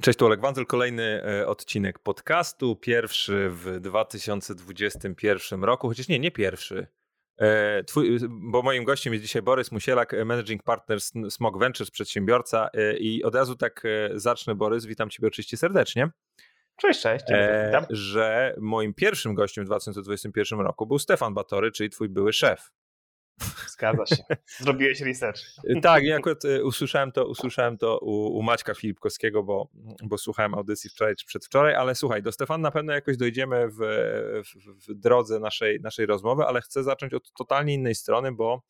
Cześć, tu Olek Wanzel, kolejny e, odcinek podcastu, pierwszy w 2021 roku, chociaż nie, nie pierwszy. E, twój, bo moim gościem jest dzisiaj Borys Musielak, Managing Partner Smog Ventures, przedsiębiorca e, i od razu tak zacznę Borys, witam Ciebie oczywiście serdecznie. Cześć, cześć. E, że moim pierwszym gościem w 2021 roku był Stefan Batory, czyli Twój były szef. Zgadza się. Zrobiłeś research. Tak, ja akurat e, usłyszałem to, usłyszałem to u, u Maćka Filipkowskiego, bo, bo słuchałem audycji wczoraj czy przedwczoraj, ale słuchaj, do Stefana na pewno jakoś dojdziemy w, w, w drodze naszej, naszej rozmowy, ale chcę zacząć od totalnie innej strony, bo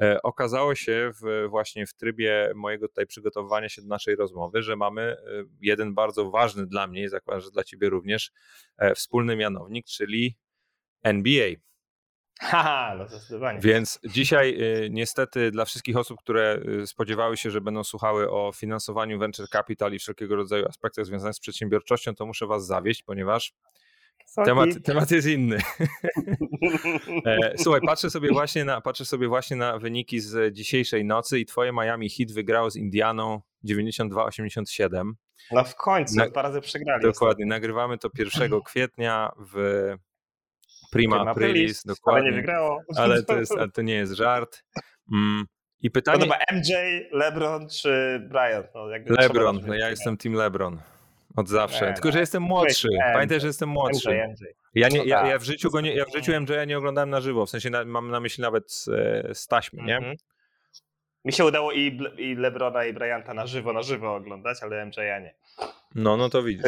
e, okazało się w, właśnie w trybie mojego tutaj przygotowywania się do naszej rozmowy, że mamy e, jeden bardzo ważny dla mnie, zakładam, że dla ciebie również, wspólny mianownik, czyli NBA. Haha, no zdecydowanie. Więc dzisiaj y, niestety dla wszystkich osób, które y, spodziewały się, że będą słuchały o finansowaniu venture capital i wszelkiego rodzaju aspektach związanych z przedsiębiorczością, to muszę was zawieść, ponieważ temat, temat jest inny. E, słuchaj, patrzę sobie, właśnie na, patrzę sobie właśnie na wyniki z dzisiejszej nocy i twoje Miami Heat wygrało z Indianą 92-87. No w końcu, na, dwa razy przegrali. Dokładnie, nagrywamy to 1 kwietnia w Prima Aprilis, dokładnie. Ale nie wygrało. Ale to, jest, ale to nie jest żart. Mm. I pytanie... Podoba MJ, LeBron czy Bryant? No, LeBron, no ja jestem team LeBron. Od zawsze. Nie, Tylko, że jestem młodszy. Pamiętaj, że jestem młodszy. MJ, MJ. Ja, nie, ja, ja, w życiu go nie, ja w życiu MJ nie oglądałem na żywo. W sensie na, mam na myśli nawet z, z taśmy, nie? Mi się udało i, i Lebrona, i Bryanta na żywo, na żywo oglądać, ale MJ'a nie. No, no to widzisz.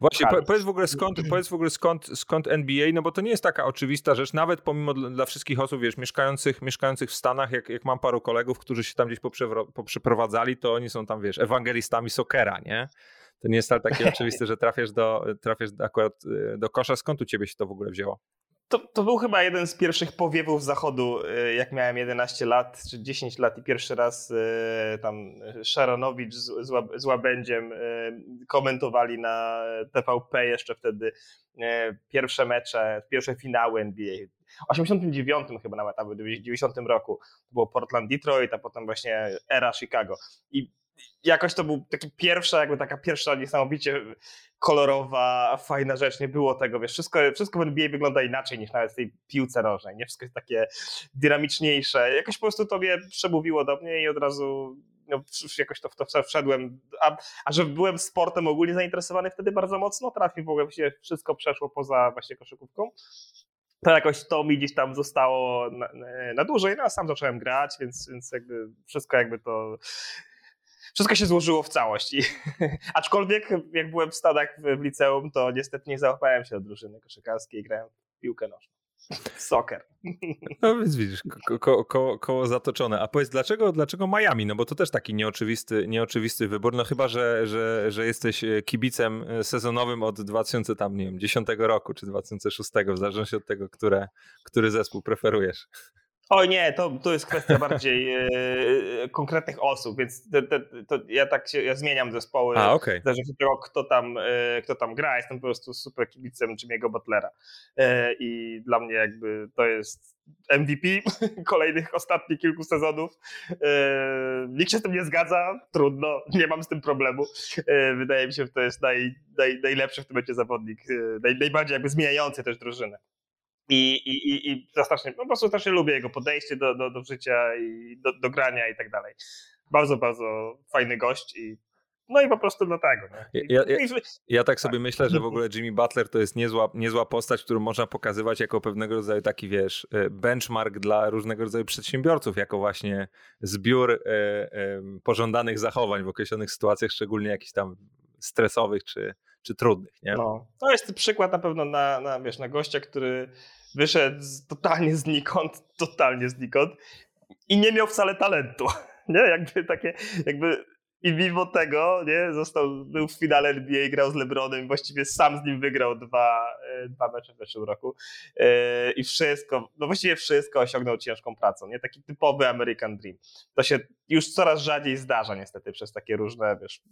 Właśnie, po, powiedz w ogóle skąd, powiedz w ogóle skąd, skąd NBA, no bo to nie jest taka oczywista rzecz, nawet pomimo dla, dla wszystkich osób, wiesz, mieszkających, mieszkających w Stanach, jak, jak mam paru kolegów, którzy się tam gdzieś poprzeprowadzali, to oni są tam, wiesz, ewangelistami sokera, nie? To nie jest takie oczywiste, że trafiasz do, trafiasz akurat y, do kosza. Skąd u ciebie się to w ogóle wzięło? To, to był chyba jeden z pierwszych powiewów zachodu, y, jak miałem 11 lat czy 10 lat i pierwszy raz y, tam Sharonowicz z, z Łabędziem y, komentowali na TVP jeszcze wtedy pierwsze mecze, pierwsze finały NBA. W 89 chyba nawet, albo w 90 roku to było Portland Detroit, a potem właśnie era Chicago. I jakoś to był taki pierwsza, jakby taka pierwsza niesamowicie kolorowa, fajna rzecz, nie było tego, wiesz, wszystko, wszystko w NBA wygląda inaczej niż nawet w tej piłce nożnej, nie? Wszystko jest takie dynamiczniejsze. Jakoś po prostu to mnie przemówiło do mnie i od razu no, jakoś to w to wszedłem, a, a że byłem sportem ogólnie zainteresowany wtedy bardzo mocno, trafił w ogóle się wszystko przeszło poza właśnie koszykówką, to jakoś to mi gdzieś tam zostało na, na dłużej, no a sam zacząłem grać, więc, więc jakby wszystko jakby to wszystko się złożyło w całość. I, aczkolwiek jak byłem w Stanach w, liceum, to niestety nie załapałem się do drużyny koszykarskiej, grałem w piłkę nożną. Soccer. No więc widzisz, ko ko koło zatoczone. A powiedz, dlaczego, dlaczego Miami? No bo to też taki nieoczywisty, nieoczywisty wybór. No chyba, że, że, że jesteś kibicem sezonowym od 2010 roku, czy 2006, w zależności od tego, które, który zespół preferujesz. Oj nie, to, to jest kwestia bardziej e, konkretnych osób, więc to, to, to, ja tak się, ja zmieniam zespoły, A, okay. zależy od tego, kto tam, e, kto tam gra. Jestem po prostu super kibicem Jimmy'ego Butlera e, i dla mnie jakby to jest MVP kolejnych ostatnich kilku sezonów. E, nikt się z tym nie zgadza, trudno, nie mam z tym problemu. E, wydaje mi się, że to jest naj, naj, najlepszy w tym momencie zawodnik, e, naj, najbardziej jakby zmieniający też drużynę. I, i, i to strasznie, po prostu strasznie lubię jego podejście do, do, do życia i do, do grania i tak dalej. Bardzo, bardzo fajny gość i no i po prostu dlatego. Nie? Ja, ja, ja, tak sobie tak. myślę, że w ogóle Jimmy Butler to jest niezła, niezła postać, którą można pokazywać jako pewnego rodzaju taki, wiesz, e, benchmark dla różnego rodzaju przedsiębiorców, jako właśnie zbiór e, e, pożądanych zachowań w określonych sytuacjach, szczególnie jakichś tam stresowych czy, czy trudnych. Nie? No, to jest przykład na pewno na, na, wiesz, na gościa, który wyszedł z, totalnie znikąd, totalnie znikąd i nie miał wcale talentu. Nie, jakby takie, jakby i mimo tego, nie, został, był w finale NBA, grał z LeBronem i właściwie sam z nim wygrał dwa, dwa mecze w zeszłym roku i wszystko, no właściwie wszystko osiągnął ciężką pracą, nie? Taki typowy American Dream. To się już coraz rzadziej zdarza niestety przez takie różne, wiesz,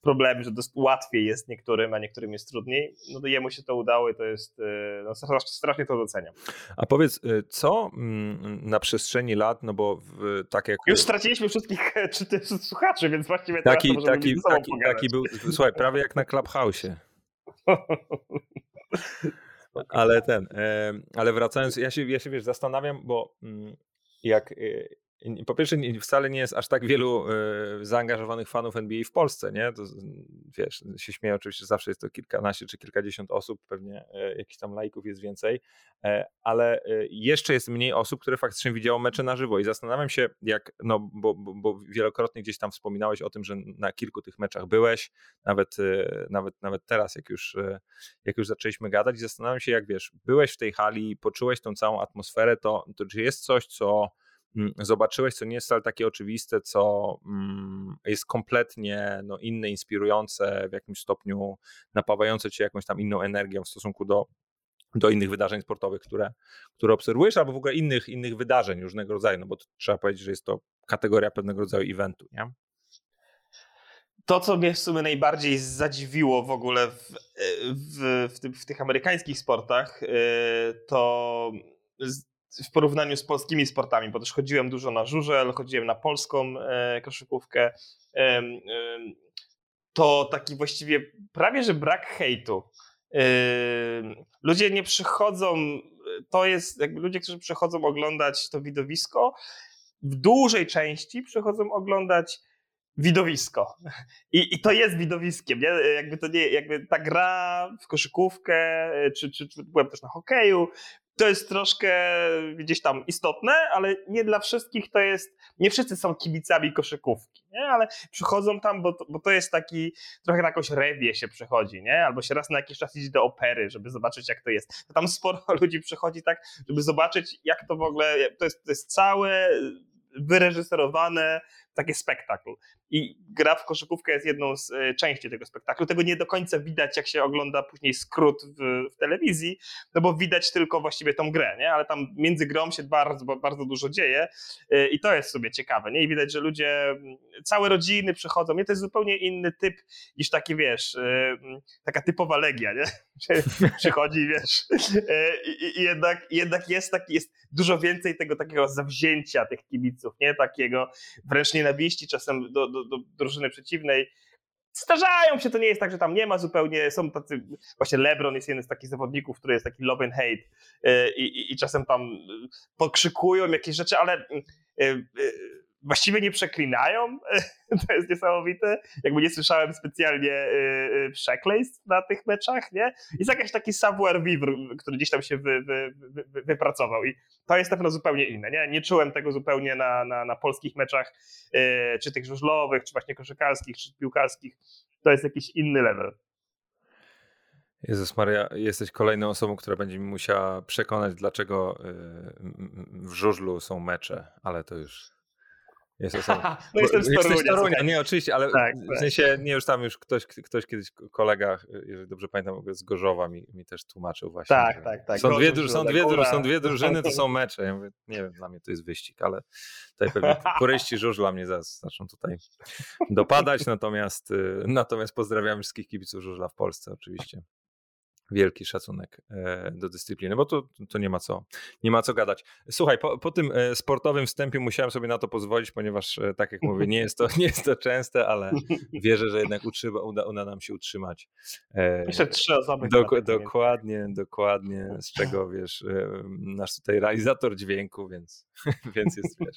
problemy, że łatwiej jest niektórym, a niektórym jest trudniej. No to jemu się to udało i to jest, no strasznie to doceniam. A powiedz, co mm, na przestrzeni lat, no bo w, tak jak... Już straciliśmy wszystkich czy słuchaczy, więc właściwie taki, teraz taki, taki, taki był, słuchaj, prawie jak na Clubhouse'ie. Ale ten, ale wracając, ja się, ja się wiesz, zastanawiam, bo mm, jak po pierwsze, wcale nie jest aż tak wielu y, zaangażowanych fanów NBA w Polsce, nie? To, wiesz, się śmieję oczywiście, zawsze jest to kilkanaście czy kilkadziesiąt osób, pewnie y, jakichś tam lajków jest więcej, y, ale jeszcze jest mniej osób, które faktycznie widziało mecze na żywo i zastanawiam się, jak, no, bo, bo, bo wielokrotnie gdzieś tam wspominałeś o tym, że na kilku tych meczach byłeś, nawet, nawet, nawet teraz, jak już, jak już zaczęliśmy gadać i zastanawiam się, jak wiesz, byłeś w tej hali, poczułeś tą całą atmosferę, to, to czy jest coś, co zobaczyłeś, co nie jest wcale takie oczywiste, co mm, jest kompletnie no, inne, inspirujące, w jakimś stopniu napawające cię jakąś tam inną energią w stosunku do, do innych wydarzeń sportowych, które, które obserwujesz, albo w ogóle innych, innych wydarzeń różnego rodzaju, no bo trzeba powiedzieć, że jest to kategoria pewnego rodzaju eventu, nie? To, co mnie w sumie najbardziej zadziwiło w ogóle w, w, w, w tych amerykańskich sportach, y, to w porównaniu z polskimi sportami, bo też chodziłem dużo na żużel, chodziłem na polską e, koszykówkę, to taki właściwie prawie, że brak hejtu. Ludzie nie przychodzą, to jest jakby ludzie, którzy przychodzą oglądać to widowisko, w dużej części przychodzą oglądać widowisko. I, I, to jest widowiskiem, nie? Jakby to nie, jakby ta gra w koszykówkę, czy, czy, czy byłem też na hokeju, to jest troszkę gdzieś tam istotne, ale nie dla wszystkich to jest, nie wszyscy są kibicami koszykówki, nie? ale przychodzą tam, bo to, bo to jest taki, trochę na jakąś rewie się przychodzi, nie? albo się raz na jakiś czas idzie do opery, żeby zobaczyć jak to jest. To tam sporo ludzi przychodzi tak, żeby zobaczyć jak to w ogóle, to jest, to jest całe wyreżyserowane takie spektakl. I gra w koszykówkę jest jedną z e, części tego spektaklu. Tego nie do końca widać, jak się ogląda później skrót w, w telewizji, no bo widać tylko właściwie tą grę, nie? ale tam między grą się bardzo, bardzo dużo dzieje e, i to jest sobie ciekawe. Nie? I widać, że ludzie, całe rodziny przychodzą. Nie, to jest zupełnie inny typ niż taki, wiesz, e, taka typowa legia, nie? Przychodzi, wiesz, i, jednak, jednak jest taki, jest dużo więcej tego takiego zawzięcia tych kibiców, nie? Takiego wręcz nienawiści czasem do, do, do drużyny przeciwnej. Zdarzają się, to nie jest tak, że tam nie ma zupełnie, są tacy, właśnie LeBron jest jeden z takich zawodników, który jest taki love and hate e, i, i, i czasem tam pokrzykują jakieś rzeczy, ale e, e, właściwie nie przeklinają. to jest niesamowite. Jakby nie słyszałem specjalnie y, y, przekleństw na tych meczach, nie? Jest jakiś taki savoir vivre, który gdzieś tam się wy, wy, wy, wypracował i to jest na pewno zupełnie inne, nie? Nie czułem tego zupełnie na, na, na polskich meczach, y, czy tych żużlowych, czy właśnie koszykarskich, czy piłkarskich. To jest jakiś inny level. Jezus Maria, jesteś kolejną osobą, która będzie mi musiała przekonać, dlaczego w żużlu są mecze, ale to już jest osoba. no jestem z Torunia. Jesteś Torunia, nie oczywiście, ale tak, w tak. sensie nie już tam już ktoś, ktoś kiedyś kolega, jeżeli dobrze pamiętam, z Gorzowa mi, mi też tłumaczył właśnie. Tak, tak, tak. Są dwie, są, dwie, są dwie drużyny, to są mecze. Ja mówię, nie wiem, dla mnie to jest wyścig, ale tutaj pewnie kuryści żużla mnie zaraz zaczną tutaj dopadać, natomiast, y, natomiast pozdrawiam wszystkich kibiców żużla w Polsce oczywiście wielki szacunek e, do dyscypliny, bo to, to nie ma co, nie ma co gadać. Słuchaj, po, po, tym e, sportowym wstępie musiałem sobie na to pozwolić, ponieważ e, tak jak mówię, nie jest to, nie jest to częste, ale wierzę, że jednak utrzyma, uda, uda nam się utrzymać. Jeszcze trzy osoby. Do, dokładnie, dokładnie, z czego wiesz, nasz tutaj realizator dźwięku, więc, więc jest, wiesz,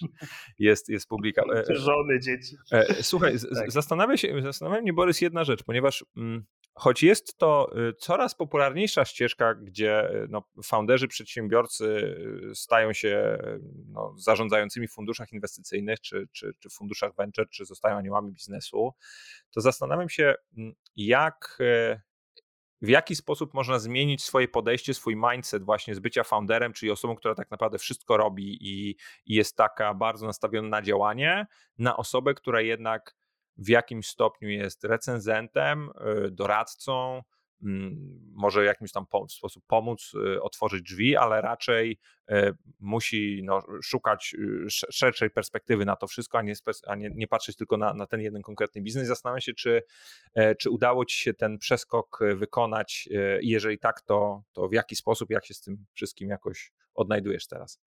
jest, jest publika. Żony, dzieci. Słuchaj, tak. zastanawia się, zastanawia mnie Borys jedna rzecz, ponieważ mm, Choć jest to y, coraz popularniejsza ścieżka, gdzie y, no, founderzy, przedsiębiorcy y, stają się no, zarządzającymi w funduszach inwestycyjnych, czy, czy, czy funduszach venture, czy zostają aniołami biznesu, to zastanawiam się, mm, jak, w jaki sposób można zmienić swoje podejście, swój mindset właśnie z bycia founderem, czyli osobą, która tak naprawdę wszystko robi i, i jest taka bardzo nastawiona na działanie, na osobę, która jednak w jakimś stopniu jest recenzentem, y, doradcą, mm, może jakimś tam sposób pomóc otworzyć drzwi, ale raczej musi no, szukać szerszej perspektywy na to wszystko, a nie, a nie, nie patrzeć tylko na, na ten jeden konkretny biznes. Zastanawiam się, czy, czy udało Ci się ten przeskok wykonać i jeżeli tak, to, to w jaki sposób, jak się z tym wszystkim jakoś odnajdujesz teraz?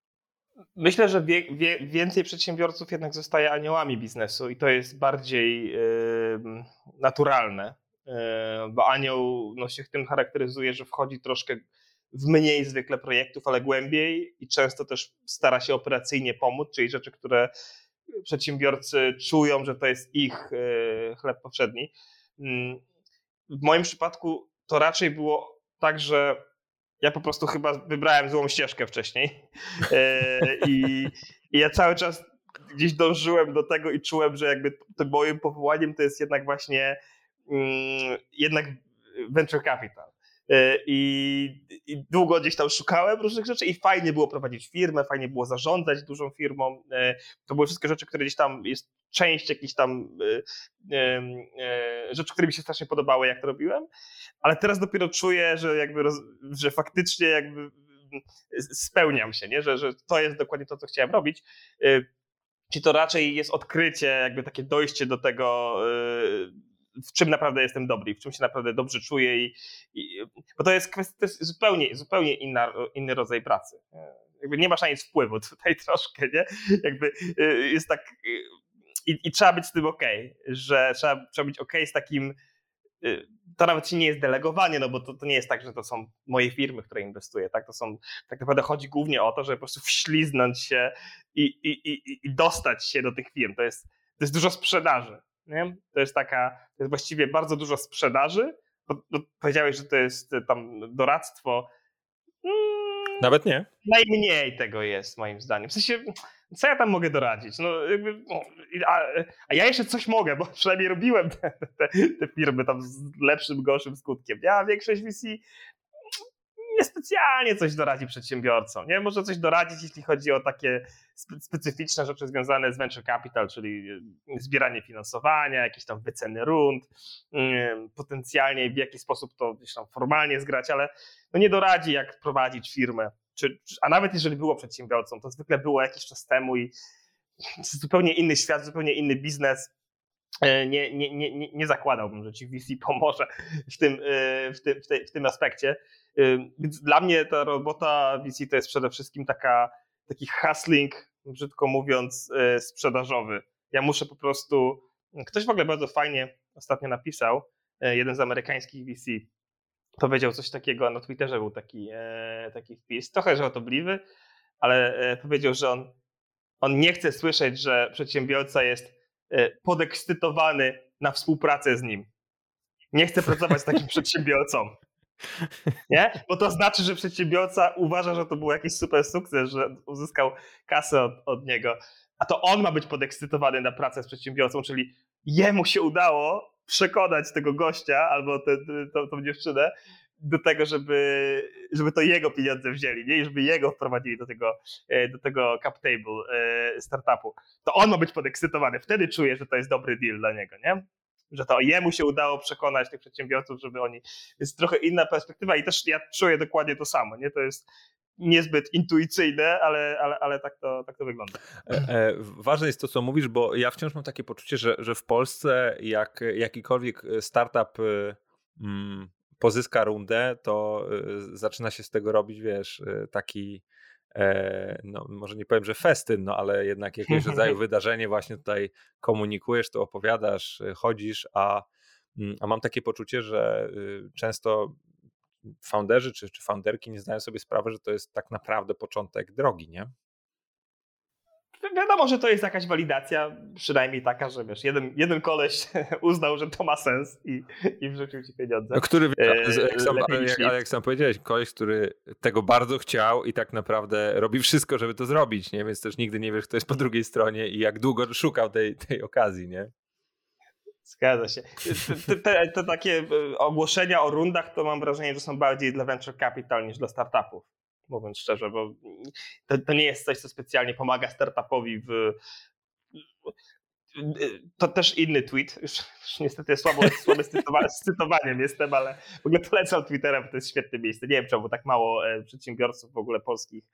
Myślę, że wie, wie, więcej przedsiębiorców jednak zostaje aniołami biznesu i to jest bardziej yy, naturalne, yy, bo anioł no, się tym charakteryzuje, że wchodzi troszkę w mniej zwykle projektów, ale głębiej i często też stara się operacyjnie pomóc, czyli rzeczy, które przedsiębiorcy czują, że to jest ich yy, chleb powszedni. Mm, w moim przypadku to raczej było tak, że ja po prostu chyba wybrałem złą ścieżkę wcześniej. E, I, I, ja cały czas gdzieś dążyłem do tego i czułem, że jakby tym moim powołaniem to jest jednak właśnie mm, jednak venture capital. E, I, I, długo gdzieś tam szukałem różnych rzeczy i fajnie było prowadzić firmę, fajnie było zarządzać dużą firmą. E, to były wszystkie rzeczy, które gdzieś tam jest część jakichś tam rzeczy, które mi się strasznie podobały, jak to robiłem ale teraz dopiero czuję, że jakby, że faktycznie jakby spełniam się, nie? Że, że to jest dokładnie to, co chciałem robić. Czy to raczej jest odkrycie, jakby takie dojście do tego, w czym naprawdę jestem dobry, w czym się naprawdę dobrze czuję i, i bo to jest kwestia, jest zupełnie, zupełnie inna, inny rodzaj pracy. Jakby nie masz na nic wpływu tutaj troszkę, nie? Jakby y, jest tak i, i trzeba być z tym ok, że trzeba, trzeba być ok z takim to nawet nie jest delegowanie, no bo to, to nie jest tak, że to są moje firmy, które inwestuję, tak? To są, tak naprawdę chodzi głównie o to, żeby po prostu wśliznąć się i, i, i, i dostać się do tych firm. To jest, to jest dużo sprzedaży, nie? To jest taka, to jest właściwie bardzo dużo sprzedaży, bo, bo powiedziałeś, że to jest tam doradztwo. Mm, nawet nie. Najmniej tego jest, moim zdaniem. W sensie, co ja tam mogę doradzić? No, jakby, no, a, a, ja jeszcze coś mogę, bo przynajmniej robiłem te, te, te firmy tam z lepszym, gorszym skutkiem. Ja większość VC niespecjalnie coś doradzi przedsiębiorcom. Nie? Może coś doradzić, jeśli chodzi o takie specyficzne rzeczy związane z venture capital, czyli e, zbieranie finansowania, jakieś tam wyceny rund, mm, potencjalnie w jaki sposób to gdzieś tam formalnie zgrać, ale no nie doradzi, jak prowadzić firmę czy, a nawet jeżeli było przedsiębiorcą, to zwykle było jakiś czas temu i zupełnie inny świat, zupełnie inny biznes. E, nie, nie, nie, nie zakładałbym, że ci VC pomoże w tym, e, w tym, w tej, w tym aspekcie. E, więc dla mnie ta robota VC to jest przede wszystkim taka, taki hustling, brzydko mówiąc, sprzedażowy. Ja muszę po prostu. Ktoś w ogóle bardzo fajnie ostatnio napisał, jeden z amerykańskich VC, powiedział coś takiego, na Twitterze był taki, taki wpis, trochę żartobliwy, ale powiedział, że on, on nie chce słyszeć, że przedsiębiorca jest podekscytowany na współpracę z nim. Nie chce pracować z takim przedsiębiorcą. Nie? Bo to znaczy, że przedsiębiorca uważa, że to był jakiś super sukces, że uzyskał kasę od, od niego. A to on ma być podekscytowany na pracę z przedsiębiorcą, czyli jemu się udało przekonać tego gościa albo tę, dziewczynę do tego, żeby, żeby to jego pieniądze wzięli, nie? I żeby jego wprowadzili do tego, e, do tego cap table e, startupu. To on ma być podekscytowany. Wtedy czuje, że to jest dobry deal dla niego, nie? Że to jemu się udało przekonać tych przedsiębiorców, żeby oni. Jest trochę inna perspektywa i też ja czuję dokładnie to samo, nie? To jest niezbyt intuicyjne, ale, ale, ale tak, to, tak to wygląda. E, ważne jest to, co mówisz, bo ja wciąż mam takie poczucie, że, że w Polsce jak jakikolwiek startup mm, pozyska rundę, to y, zaczyna się z tego robić, wiesz, y, taki e, no, może nie powiem, że festyn, no ale jednak jakiegoś rodzaju wydarzenie właśnie tutaj komunikujesz, to opowiadasz, chodzisz, a, mm, a mam takie poczucie, że często founderzy czy, czy founderki nie zdają sobie sprawy, że to jest tak naprawdę początek drogi, nie? Wiadomo, że to jest jakaś walidacja, przynajmniej taka, że wiesz, jeden, jeden koleś uznał, że to ma sens i, i wrzucił ci pieniądze. No, który, e, jak, sam, ale jak sam powiedziałeś, koleś, który tego bardzo chciał i tak naprawdę robi wszystko, żeby to zrobić, nie? Więc też nigdy nie wiesz, kto jest po drugiej stronie i jak długo szukał tej, tej okazji, nie? Zgadza się. Te, te, te, takie e, ogłoszenia o rundach to mam wrażenie, że są bardziej dla venture capital niż dla startupów. Mówiąc szczerze, bo to, to nie jest coś, co specjalnie pomaga startupowi w. to też inny tweet, już, już niestety słabo, słabo z cytowaniem jestem, ale w ogóle polecam Twittera, bo to jest świetne miejsce. Nie wiem czemu tak mało e, przedsiębiorców w ogóle polskich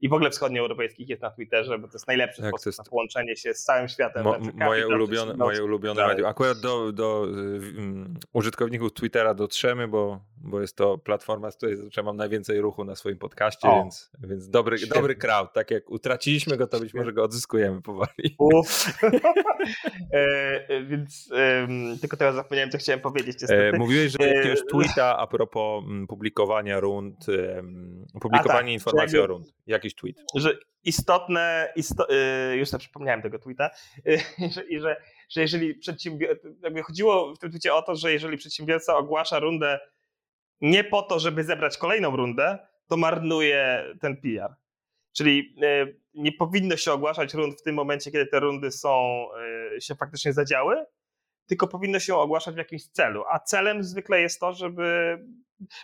i w ogóle wschodnioeuropejskich jest na Twitterze, bo to jest najlepszy tak, sposób jest... na połączenie się z całym światem. Mo, moje ulubione, moje ulubione tak. medium. Akurat do, do um, użytkowników Twittera dotrzemy, bo, bo jest to platforma, z której mam najwięcej ruchu na swoim podcaście, więc, więc dobry, dobry crowd. Tak jak utraciliśmy go, to być może go odzyskujemy powoli. Uf. E, e, więc e, tylko teraz zapomniałem, co chciałem powiedzieć. Niestety. Mówiłeś, że jakiegoś tweeta a propos mm, publikowania rund, publikowania tak, informacji o rund. Jakiś tweet. Że istotne, isto, już sobie przypomniałem tego tweeta, i że, że jeżeli przedsiębiorca, jakby chodziło w tym tweetie o to, że jeżeli przedsiębiorca ogłasza rundę nie po to, żeby zebrać kolejną rundę, to marnuje ten PR. Czyli e, nie powinno się ogłaszać rund w tym momencie, kiedy te rundy są, e, się faktycznie zadziały, tylko powinno się ogłaszać w jakimś celu. A celem zwykle jest to, żeby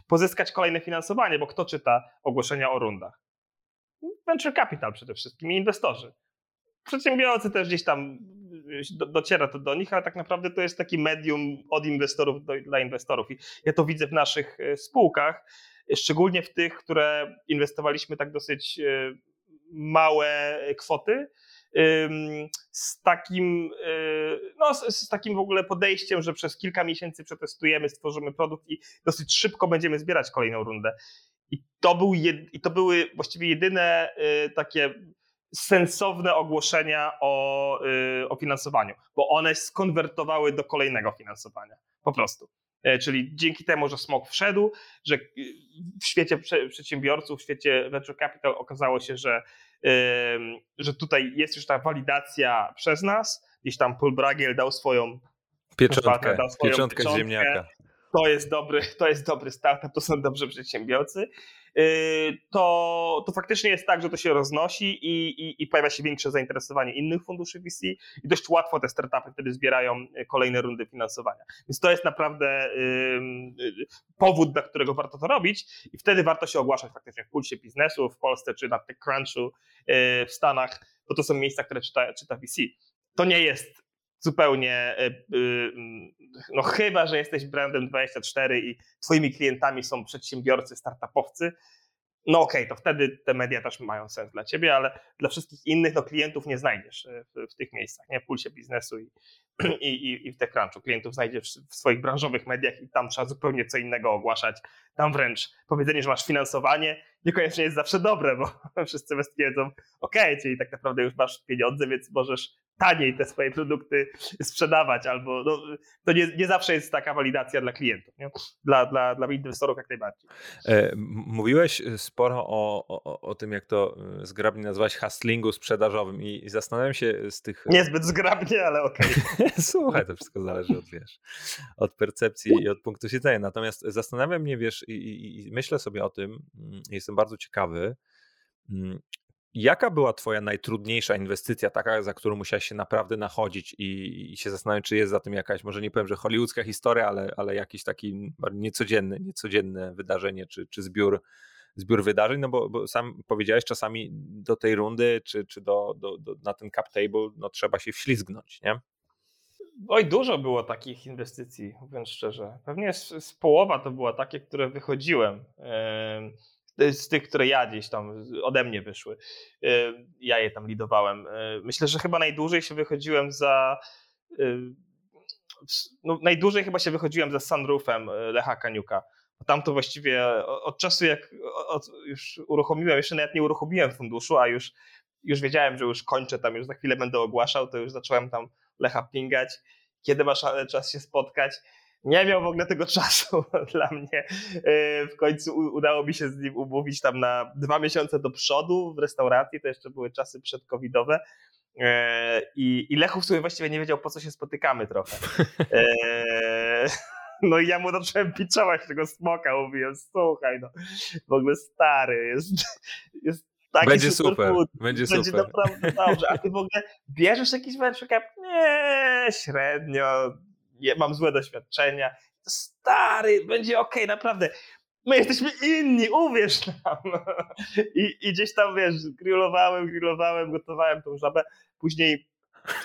pozyskać kolejne finansowanie, bo kto czyta ogłoszenia o rundach? Venture capital przede wszystkim i inwestorzy. Przedsiębiorcy też gdzieś tam e, dociera to do nich, ale tak naprawdę to jest taki medium od inwestorów do, dla inwestorów. I ja to widzę w naszych spółkach szczególnie w tych, które inwestowaliśmy tak dosyć e, małe kwoty, z takim, no, z, takim w ogóle podejściem, że przez kilka miesięcy przetestujemy, stworzymy produkt i dosyć szybko będziemy zbierać kolejną rundę. I to, był jed, i to były właściwie jedyne takie sensowne ogłoszenia o, o finansowaniu, bo one skonwertowały do kolejnego finansowania. Po prostu. E, czyli dzięki temu, że smog wszedł, że y, w świecie przedsiębiorców, w świecie venture capital okazało się, że, że tutaj jest już ta walidacja przez nas. Gdzieś tam Paul Bragiel dał swoją pieczątkę, pieczątkę, pieczątkę ziemniaka. To jest dobry, to jest dobry startup, to są dobrzy przedsiębiorcy. Y, to, to faktycznie jest tak, że to się roznosi i, i, i, pojawia się większe zainteresowanie innych funduszy VC i dość łatwo te startupy wtedy zbierają kolejne rundy finansowania. Więc to jest naprawdę powód, dla którego warto to robić i wtedy warto się ogłaszać faktycznie w pulsie biznesu w Polsce czy na TechCrunchu y, w Stanach, bo to są miejsca, które czyta, czyta VC. To nie jest zupełnie, y, no chyba, że jesteś brandem 24 i twoimi klientami są przedsiębiorcy, startupowcy, no okej, okay, to wtedy te media też mają sens dla ciebie, ale dla wszystkich innych no, klientów nie znajdziesz e, w, w tych miejscach, nie? w pulsie biznesu i, i, i w TechCrunchu. Klientów znajdziesz w swoich branżowych mediach i tam trzeba zupełnie co innego ogłaszać. Tam wręcz powiedzenie, że masz finansowanie niekoniecznie jest zawsze dobre, bo wszyscy wiedzą, okej, okay, czyli tak naprawdę już masz pieniądze, więc możesz taniej te swoje produkty sprzedawać, albo no, to nie, nie zawsze jest taka walidacja dla klientów, nie? Dla, dla, dla inwestorów jak najbardziej. E, mówiłeś sporo o, o, o tym, jak to e, zgrabnie nazwać hustlingu sprzedażowym i, i zastanawiam się z tych... Niezbyt zgrabnie, ale okej. Okay. Słuchaj, to wszystko zależy od, wiesz, od percepcji i od punktu siedzenia. Natomiast zastanawiam mnie, wiesz, i, i, i myślę sobie o tym, mm, jestem bardzo ciekawy, mm, Jaka była Twoja najtrudniejsza inwestycja, taka, za którą musiałeś się naprawdę nachodzić i, i, się zastanawiać, czy jest za tym jakaś, może nie powiem, że hollywoodzka historia, ale, ale jakiś taki niecodzienny, niecodzienne wydarzenie, czy, czy zbiór, zbiór wydarzeń, no bo, bo sam powiedziałeś, czasami do tej rundy, czy, czy do, do, do, na ten cap table, no trzeba się wślizgnąć, nie? Oj, dużo było takich inwestycji, mówiąc szczerze. Pewnie z, z połowa to była takie, które wychodziłem. Yy z tych, które ja gdzieś tam ode mnie wyszły. Y, ja je tam lidowałem. Y, myślę, że chyba najdłużej się wychodziłem za. Y, no, najdłużej chyba się wychodziłem za sunroofem Lecha Kaniuka. Tam to właściwie od czasu, jak od, już uruchomiłem, jeszcze nawet nie uruchomiłem funduszu, a już, już wiedziałem, że już kończę tam, już za chwilę będę ogłaszał, to już zacząłem tam Lecha pingać. Kiedy masz czas się spotkać? Nie miał w ogóle tego czasu dla mnie. E, w końcu udało mi się z nim umówić tam na dwa miesiące do przodu w restauracji, to jeszcze były czasy przedcovidowe. E, I, I Lechów sobie właściwie nie wiedział, po co się spotykamy trochę. E, no i ja mu zacząłem piczować tego smoka, mówiłem, słuchaj, no w ogóle stary, jest, jest Taki będzie super, super. będzie, będzie super. naprawdę dobrze. A ty w ogóle bierzesz jakiś cap? Nie, średnio mam złe doświadczenia. Stary, będzie ok, naprawdę. My jesteśmy inni, uwierz nam. I, I gdzieś tam, wiesz, grillowałem, grillowałem, gotowałem tą żabę. Później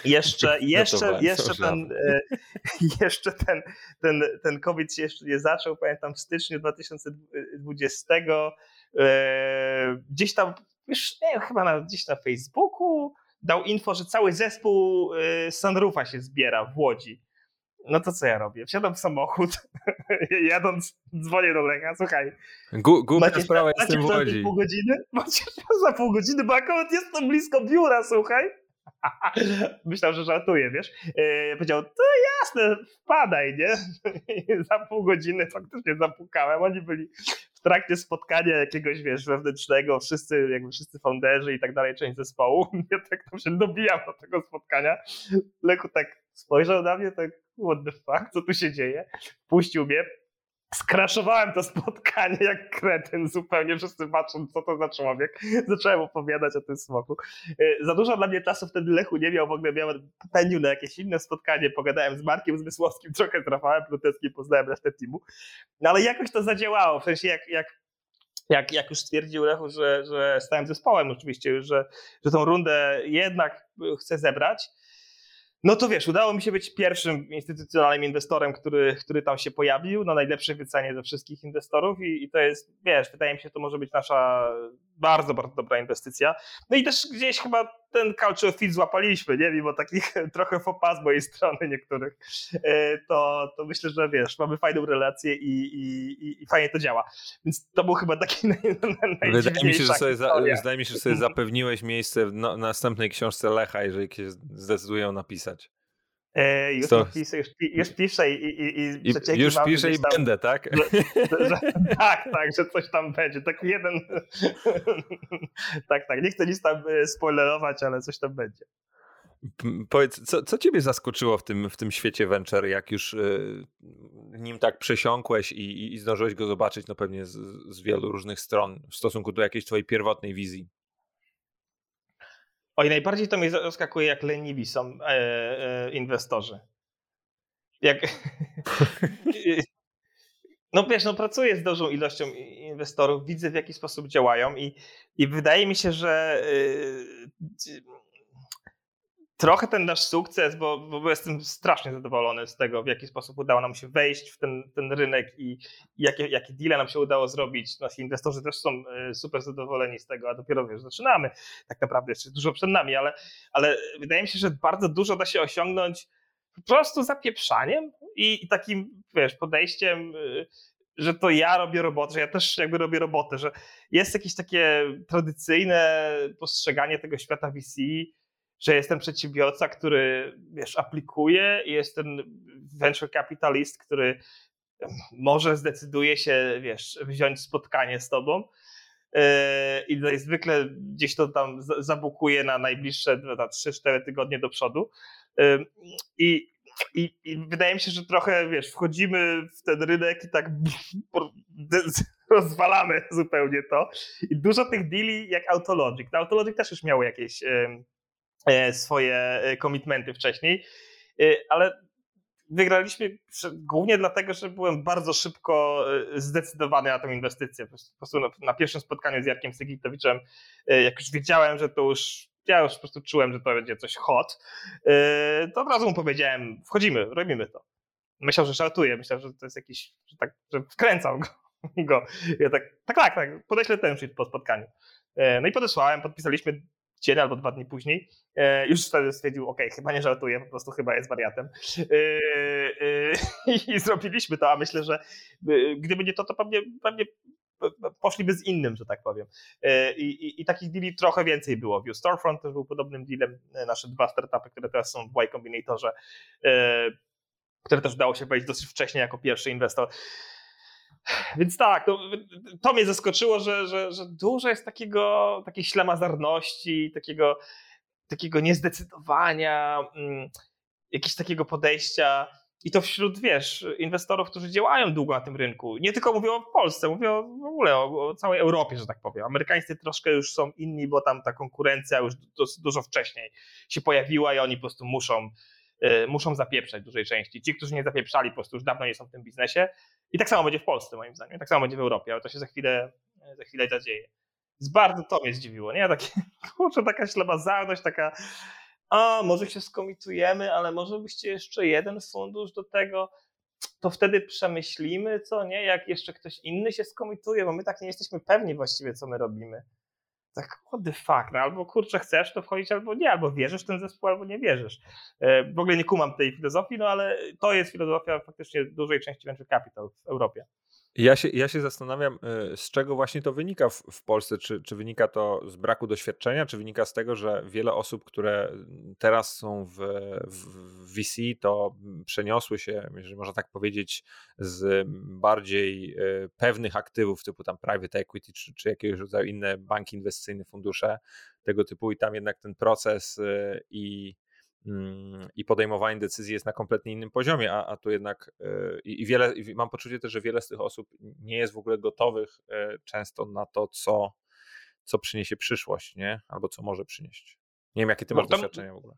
Jeszcze, jeszcze, jeszcze ten, e, jeszcze ten, ten, ten COVID się jeszcze nie zaczął, pamiętam w styczniu 2020 e, gdzieś tam, już nie wiem, chyba na, gdzieś na Facebooku dał info, że cały zespół e, Sunroofa się zbiera w Łodzi. No to co ja robię? Wsiadam w samochód, jadąc, dzwonię do Lecha, słuchaj. Głupia sprawa, jestem w Łodzi. pół godziny? Macie za pół godziny, bo akurat jestem blisko biura, słuchaj. Myślał, że żartuje, wiesz. Yy, powiedział, to jasne, wpadaj, nie? za pół godziny faktycznie zapukałem. Oni byli trakcie spotkania jakiegoś, wiesz, wewnętrznego, wszyscy, jakby wszyscy founderzy i tak dalej, część zespołu. Ja tak tam się dobijam do tego spotkania. Leku tak spojrzał na mnie, tak, what the fuck, co tu się dzieje? Puścił mnie, skraszowałem to spotkanie jak kretyn zupełnie, wszyscy patrzą, co to za człowiek. Zacząłem opowiadać o tym smoku. Y, za dużo dla mnie czasu wtedy Lechu nie miał, w ogóle miałem pędził na jakieś inne spotkanie, pogadałem z Markiem Zmysłowskim, trochę z Rafałem Pluteckim, poznałem resztę teamu. No ale jakoś to zadziałało, w sensie jak, jak jak, jak już stwierdził Lechu, że, że stałem zespołem oczywiście już, że, że tą rundę jednak chcę zebrać, no to wiesz, udało mi się być pierwszym instytucjonalnym inwestorem, który, który tam się pojawił na najlepszej wycenie ze wszystkich inwestorów i, i to jest, wiesz, wydaje mi się, to może być nasza bardzo, bardzo dobra inwestycja. No i też gdzieś chyba ten culture fit złapaliśmy, nie? Mimo takich trochę fopa z mojej strony niektórych, e, to, to myślę, że wiesz, mamy fajną relację i, i, i fajnie to działa. Więc to był chyba taki naj, Wydaje mi się, że sobie, za, wydaje mi się, że sobie zapewniłeś miejsce w no, następnej książce Lecha, jeżeli się zdecydują napisać. E, już, to... piszę, już, już piszę i, i, i, I Już piszę i tam, będę, tak? Że, że, tak, tak, że coś tam będzie. Taki jeden. tak, tak. Nie chcę nic tam e, spoilerować, ale coś tam będzie. Powiedz, co, co ciebie zaskoczyło w tym, w tym świecie venture, jak już y, nim tak przesiąkłeś i, i, zdążyłeś go zobaczyć, no pewnie z, z wielu różnych stron w stosunku do jakiejś twojej pierwotnej wizji? Oj, najbardziej to mnie zaskakuje, jak leniwi są e, e, inwestorzy. Jak... no wiesz, no pracuję z dużą ilością inwestorów, widzę w jaki sposób działają i, i wydaje mi się, że y, trochę ten nasz sukces, bo, bo jestem strasznie zadowolony z tego, w jaki sposób udało nam się wejść w ten, ten rynek i, jakie, jakie deale nam się udało zrobić. Nasi inwestorzy też są e, super zadowoleni z tego, a dopiero wiesz, zaczynamy. Tak naprawdę jeszcze dużo przed nami, ale, ale wydaje mi się, że bardzo dużo da się osiągnąć po prostu zapieprzaniem i, i takim, wiesz, podejściem e, że to ja robię robotę, że ja też jakby robię robotę, że jest jakieś takie tradycyjne postrzeganie tego świata VC, że jestem przedsiębiorca, który wiesz, aplikuje jest ten venture capitalist, który może zdecyduje się, wiesz, wziąć spotkanie z tobą yy, i zwykle gdzieś to tam zabukuje na najbliższe 3-4 tygodnie do przodu. Yy, I, i, I, wydaje mi się, że trochę, wiesz, wchodzimy w ten rynek i tak rozwalamy zupełnie to. I dużo tych deali jak Autologic. No Autologic też już miało jakieś E, swoje e, komitmenty wcześniej, e, ale wygraliśmy głównie dlatego, że byłem bardzo szybko zdecydowany na tę inwestycję. Po prostu na pierwszym spotkaniu z Jarkiem Sygitowiczem, jak już wiedziałem, że to już ja już po prostu czułem, że to będzie coś hot, to od razu mu powiedziałem, wchodzimy, robimy to. Myślał, że żartuję, myślał, że to jest jakiś, że tak, że go. go. Ja tak, tak, tak, tak, podeślę ten po spotkaniu. No i podesłałem, podpisaliśmy dzień albo dwa dni później, e, już wtedy stwierdził, ok, chyba nie żartuję, po prostu chyba jest wariatem. E, e, I zrobiliśmy to, a myślę, że gdyby nie to, to pewnie, pewnie poszliby z innym, że tak powiem. I, i, i takich deali trochę więcej było. View Storefront też był podobnym dealem. Nasze dwa startupy, które teraz są w Y Combinatorze, które też udało się wejść dosyć wcześnie jako pierwszy inwestor. Więc tak, to, to mnie zaskoczyło, że, że, że dużo jest takiego, takiej ślamazarności, takiego, takiego niezdecydowania, mm, jakiegoś takiego podejścia. I to wśród, wiesz, inwestorów, którzy działają długo na tym rynku. Nie tylko mówię o Polsce, mówię o, w ogóle o, o, całej Europie, że tak powiem. Amerykańscy troszkę już są inni, bo tam ta konkurencja już dużo wcześniej się pojawiła i oni po prostu muszą muszą zapieprzać w dużej części. Ci, którzy nie zapieprzali, po prostu już dawno nie są w tym biznesie. I tak samo będzie w Polsce, moim zdaniem. Tak samo będzie w Europie, ale to się za chwilę, za chwilę zadzieje. Bardzo to mnie zdziwiło, nie? Takie, kurczę, taka ślamazarność, taka, a może się skomitujemy, ale może byście jeszcze jeden fundusz do tego, to wtedy przemyślimy, co nie, jak jeszcze ktoś inny się skomituje, bo my tak nie jesteśmy pewni właściwie, co my robimy. Tak, what the fuck, no, albo kurczę chcesz to wchodzić, albo nie, albo wierzysz w ten zespół, albo nie wierzysz. E, w ogóle nie kumam tej filozofii, no ale to jest filozofia faktycznie dużej części venture capital w Europie. Ja się, ja się zastanawiam, y, z czego właśnie to wynika w, w Polsce. Czy, czy wynika to z braku doświadczenia, czy wynika z tego, że wiele osób, które teraz są w, w VC, to przeniosły się, jeżeli można tak powiedzieć, z bardziej y, pewnych aktywów, typu tam private equity, czy, czy jakiegoś rodzaju inne banki inwestycyjne, fundusze tego typu, i tam jednak ten proces y, i Mm, i podejmowanie decyzji jest na kompletnie innym poziomie, a, a tu jednak e, i, wiele, i mam poczucie też, że wiele z tych osób nie jest w ogóle gotowych e, często na to, co, co przyniesie przyszłość, nie? Albo co może przynieść. Nie wiem, jakie ty masz doświadczenia w ogóle.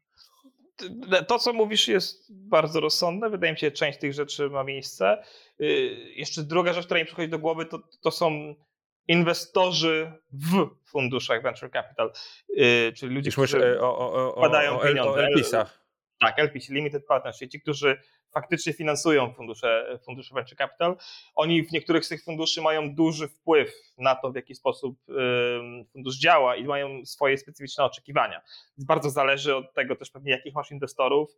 To, co mówisz, jest bardzo rozsądne. Wydaje mi się, że część tych rzeczy ma miejsce. Y, jeszcze druga rzecz, która mi przychodzi do głowy, to, to są inwestorzy w funduszach venture capital, yy, czyli ludzie, którzy o, o, o, wkładają pieniądze. O LPs-ach. Tak, LPs, Limited Partnership, ci, którzy faktycznie finansują fundusze, fundusze venture capital. Oni w niektórych z tych funduszy mają duży wpływ na to, w jaki sposób fundusz działa i mają swoje specyficzne oczekiwania. Bardzo zależy od tego też pewnie, jakich masz inwestorów,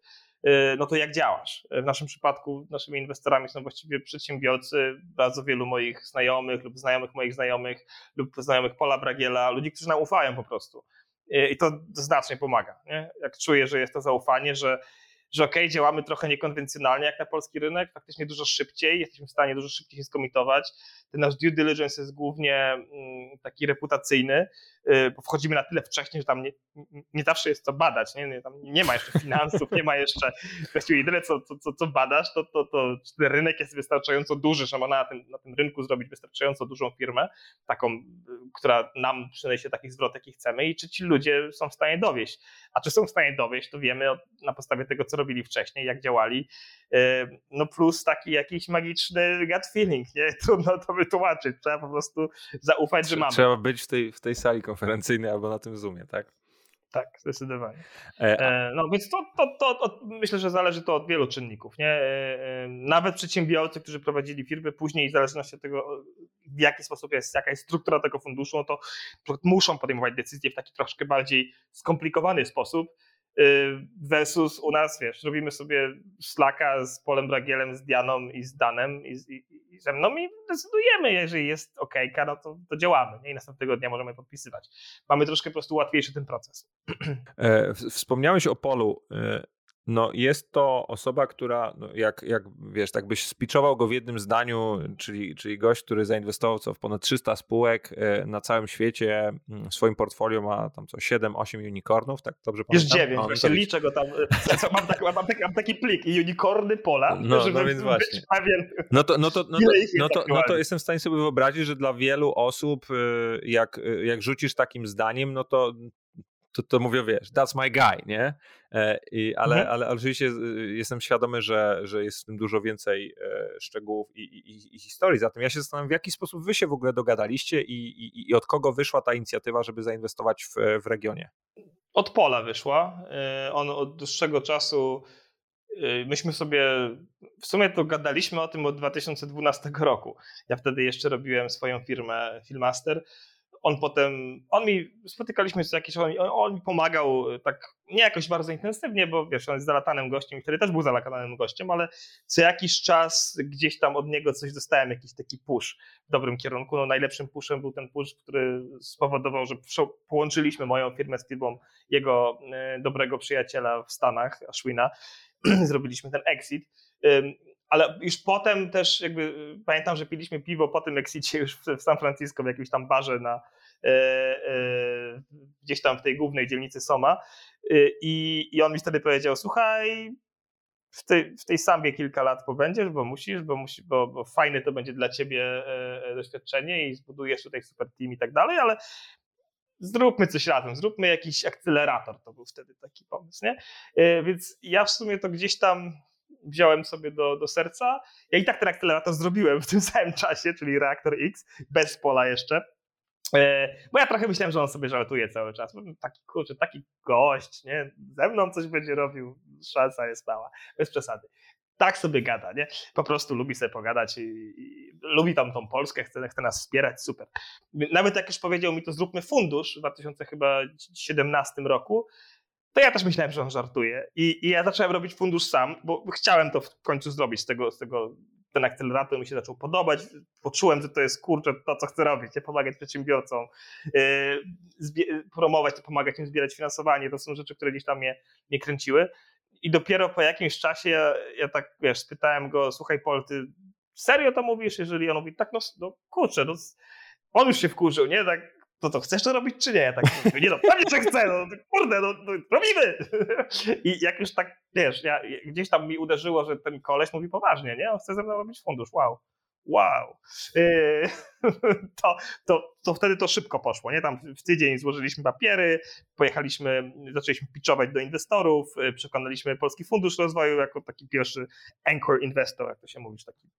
y, no to jak działasz. W naszym przypadku naszymi inwestorami są właściwie przedsiębiorcy, bardzo wielu moich znajomych lub znajomych moich znajomych lub znajomych Pola Bragiela, ludzi, którzy nam ufają po prostu. Y, I to znacznie pomaga. Nie? Jak czuję, że jest to zaufanie, że że ok, działamy trochę niekonwencjonalnie jak na polski rynek, faktycznie dużo szybciej, jesteśmy w stanie dużo szybciej się skomitować. Ten nasz due diligence jest głównie mm, taki reputacyjny, bo wchodzimy na tyle wcześnie, że tam nie, nie zawsze jest co badać, nie, tam nie ma jeszcze finansów, nie ma jeszcze właściwie jedyne co, co, co badasz, to, to, to czy ten rynek jest wystarczająco duży, że można na tym, na tym rynku zrobić wystarczająco dużą firmę, taką, y, która nam przyniesie taki zwrot, jaki chcemy i czy ci ludzie są w stanie dowieść. A czy są w stanie dowieść, to wiemy na podstawie tego, co robili wcześniej, jak działali, e, no plus taki jakiś magiczny gut feeling, nie? Trudno to wytłumaczyć, trzeba po prostu zaufać, że mamy. Trzeba być w tej, w tej sali konferencyjnej albo na tym Zoomie, tak? Tak, zdecydowanie. E, e, no więc to, to, to, to, myślę, że zależy to od wielu czynników. Nie? Nawet przedsiębiorcy, którzy prowadzili firmy, później w zależności od tego, w jaki sposób jest, jaka jest struktura tego funduszu, no to muszą podejmować decyzje w taki troszkę bardziej skomplikowany sposób versus u nas, wiesz, robimy sobie Slacka z Polem Bragielem, z Dianą i z Danem i, i, i ze mną i decydujemy, jeżeli jest ok, no to, to działamy nie? i następnego dnia możemy podpisywać. Mamy troszkę po prostu łatwiejszy ten proces. E, wspomniałeś o Polu. No jest to osoba, która, no jak, jak wiesz, tak byś spiczował go w jednym zdaniu, czyli, czyli gość, który zainwestował co w ponad 300 spółek e, na całym świecie, mm, w swoim portfolio ma tam co 7-8 unicornów, tak dobrze pamiętam? Jest 9, no, właśnie liczę go tam, e, mam, tak, mam, taki, mam taki plik i unicorny pola, no, żeby no więc właśnie. pewien, no to, no, to, no, to, no, to, no to jestem w stanie sobie wyobrazić, że dla wielu osób, e, jak, jak rzucisz takim zdaniem, no to to, to mówię, wiesz, that's my guy, nie? E, I, ale, mhm. ale, ale oczywiście y, jestem świadomy, że, że jest w tym dużo więcej e, szczegółów i, i, i historii. Zatem ja się zastanawiam, w jaki sposób wy się w ogóle dogadaliście i, i, i od kogo wyszła ta inicjatywa, żeby zainwestować w, w regionie? Od Pola wyszła. E, on od dłuższego czasu myśmy sobie w sumie to gadaliśmy o tym od 2012 roku. Ja wtedy jeszcze robiłem swoją firmę Filmaster on potem, on mi, spotykaliśmy się jakieś, on, on, mi pomagał e, tak, nie jakoś bardzo intensywnie, bo wiesz, on jest zalatanym gościem i wtedy też był zalatanym gościem, ale co jakiś czas gdzieś tam od niego coś dostałem, jakiś taki push w dobrym kierunku. No najlepszym pushem był ten push, który spowodował, że połączyliśmy moją firmę z firmą jego e, dobrego przyjaciela w Stanach, Ashwina. Zrobiliśmy ten exit ale już potem też jakby y, pamiętam, że piliśmy piwo po tym exicie już w, San Francisco w jakimś tam barze na e, e, gdzieś tam w tej głównej dzielnicy Soma y, i, i on mi wtedy powiedział, słuchaj, w tej, w tej sambie kilka lat pobędziesz, bo musisz, bo, musi, bo, bo fajne to będzie dla ciebie e, doświadczenie i zbudujesz tutaj super team i tak dalej, ale zróbmy coś razem, zróbmy jakiś akcelerator, to był wtedy taki pomysł, nie? Więc ja w sumie to gdzieś tam wziąłem sobie do, do serca. Ja i tak ten akcelerator zrobiłem w tym samym czasie, czyli reaktor X, bez pola jeszcze. E, bo ja trochę myślałem, że on sobie żartuje cały czas. Taki kurczę, taki gość, nie? Ze mną coś będzie robił, szansa jest mała. Bez przesady. Tak sobie gada, nie? Po prostu lubi sobie pogadać i, i lubi tam tą Polskę, chce, chce nas wspierać, super. Nawet jak już powiedział mi to zróbmy fundusz w 2017 roku, to ja też myślałem, że on żartuje. I, I, ja zacząłem robić fundusz sam, bo chciałem to w końcu zrobić z tego, z tego ten akcelerator mi się zaczął podobać. Poczułem, że to jest kurczę to, co chcę robić, nie? pomagać przedsiębiorcom, yy, promować, pomagać im zbierać finansowanie. To są rzeczy, które gdzieś tam mnie, mnie kręciły. I dopiero po jakimś czasie ja, ja tak, wiesz, spytałem go, słuchaj Pol, ty serio to mówisz? Jeżeli on mówi, tak, no, no kurczę, no, on już się wkurzył, nie? Tak, to co, chcesz to robić czy nie? Ja tak nie no, pewnie, że chcę, no, kurde, no, no, robimy! I jak już tak, wiesz, ja, gdzieś tam mi uderzyło, że ten koleś mówi poważnie, nie? On chce ze mną robić fundusz, wow wow, yy, to, to, to wtedy to szybko poszło. Nie? Tam w tydzień złożyliśmy papiery, pojechaliśmy, zaczęliśmy pitchować do inwestorów, yy, przekonaliśmy Polski Fundusz Rozwoju jako taki pierwszy anchor investor, jak to się mówi, taki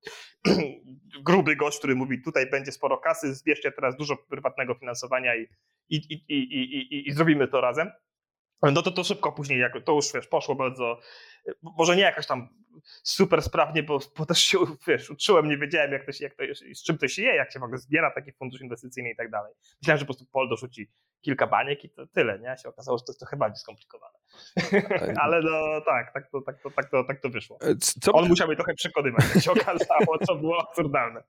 gruby gość, który mówi tutaj będzie sporo kasy, zbierzcie teraz dużo prywatnego finansowania i, i, i, i, i, i zrobimy to razem. No to to szybko później, jak to już wiesz, poszło bardzo, może nie jakoś tam super sprawnie, bo, bo też się wiesz, uczyłem, nie wiedziałem jak to się, jak to, z czym to się je, jak się w ogóle zbiera taki fundusz inwestycyjny i tak dalej. Myślałem, że po prostu Pol dorzuci kilka baniek i to tyle, nie? Się okazało, że to jest trochę bardziej skomplikowane. Ale no tak, tak to, tak to, tak to, tak to wyszło. Co... On musiał mnie trochę przekonywać, jak się okazało, co było absurdalne.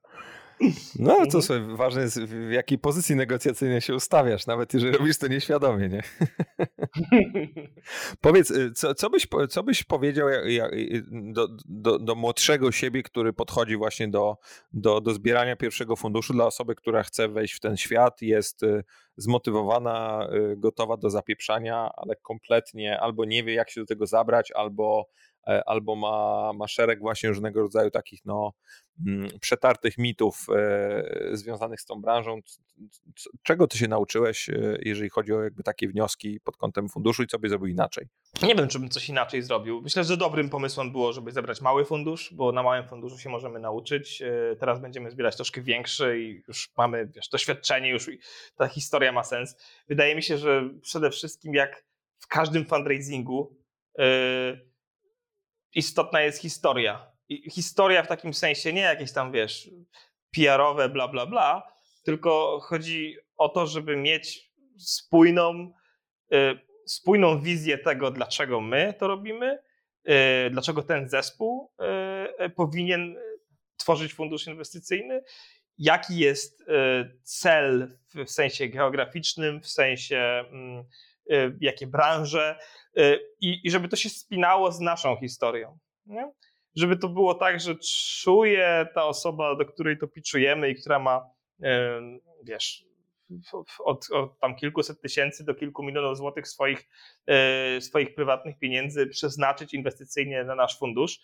No ale to mhm. sobie ważne jest, w jakiej pozycji negocjacyjnej się ustawiasz, nawet jeżeli robisz to nieświadomie, nie? Powiedz, y, co, co, byś, co byś powiedział do, do, do, młodszego siebie, który podchodzi właśnie do, do, do zbierania pierwszego funduszu dla osoby, która chce wejść w ten świat, jest y, zmotywowana, y, gotowa do zapieprzania, ale kompletnie albo nie wie, jak się do tego zabrać, albo albo ma, ma szereg właśnie różnego rodzaju takich no, mm, przetartych mitów e, związanych z tą branżą. Czego ty się nauczyłeś, e, jeżeli chodzi o jakby takie wnioski pod kątem funduszu i co byś zrobił inaczej? Nie wiem, czy bym coś inaczej zrobił. Myślę, że dobrym pomysłem było, żeby zebrać mały fundusz, bo na małym funduszu się możemy nauczyć. Teraz będziemy zbierać troszkę większy i już mamy wiesz, doświadczenie, już ta historia ma sens. Wydaje mi się, że przede wszystkim jak w każdym fundraisingu yy, istotna jest historia. I historia w takim sensie nie jakieś tam, wiesz, PR-owe, bla, bla, bla, tylko chodzi o to, żeby mieć spójną, y, spójną wizję tego, dlaczego my to robimy, y, dlaczego ten zespół y, powinien tworzyć fundusz inwestycyjny, jaki jest cel w sensie geograficznym, w sensie mm, jakie branże, Y, i, i żeby to się spinało z naszą historią. Nie? Żeby to było tak, że czuje ta osoba, do której to piczujemy i która ma, wiesz, od, od, tam kilkuset tysięcy do kilku milionów złotych swoich, y, swoich prywatnych pieniędzy przeznaczyć inwestycyjnie na nasz fundusz,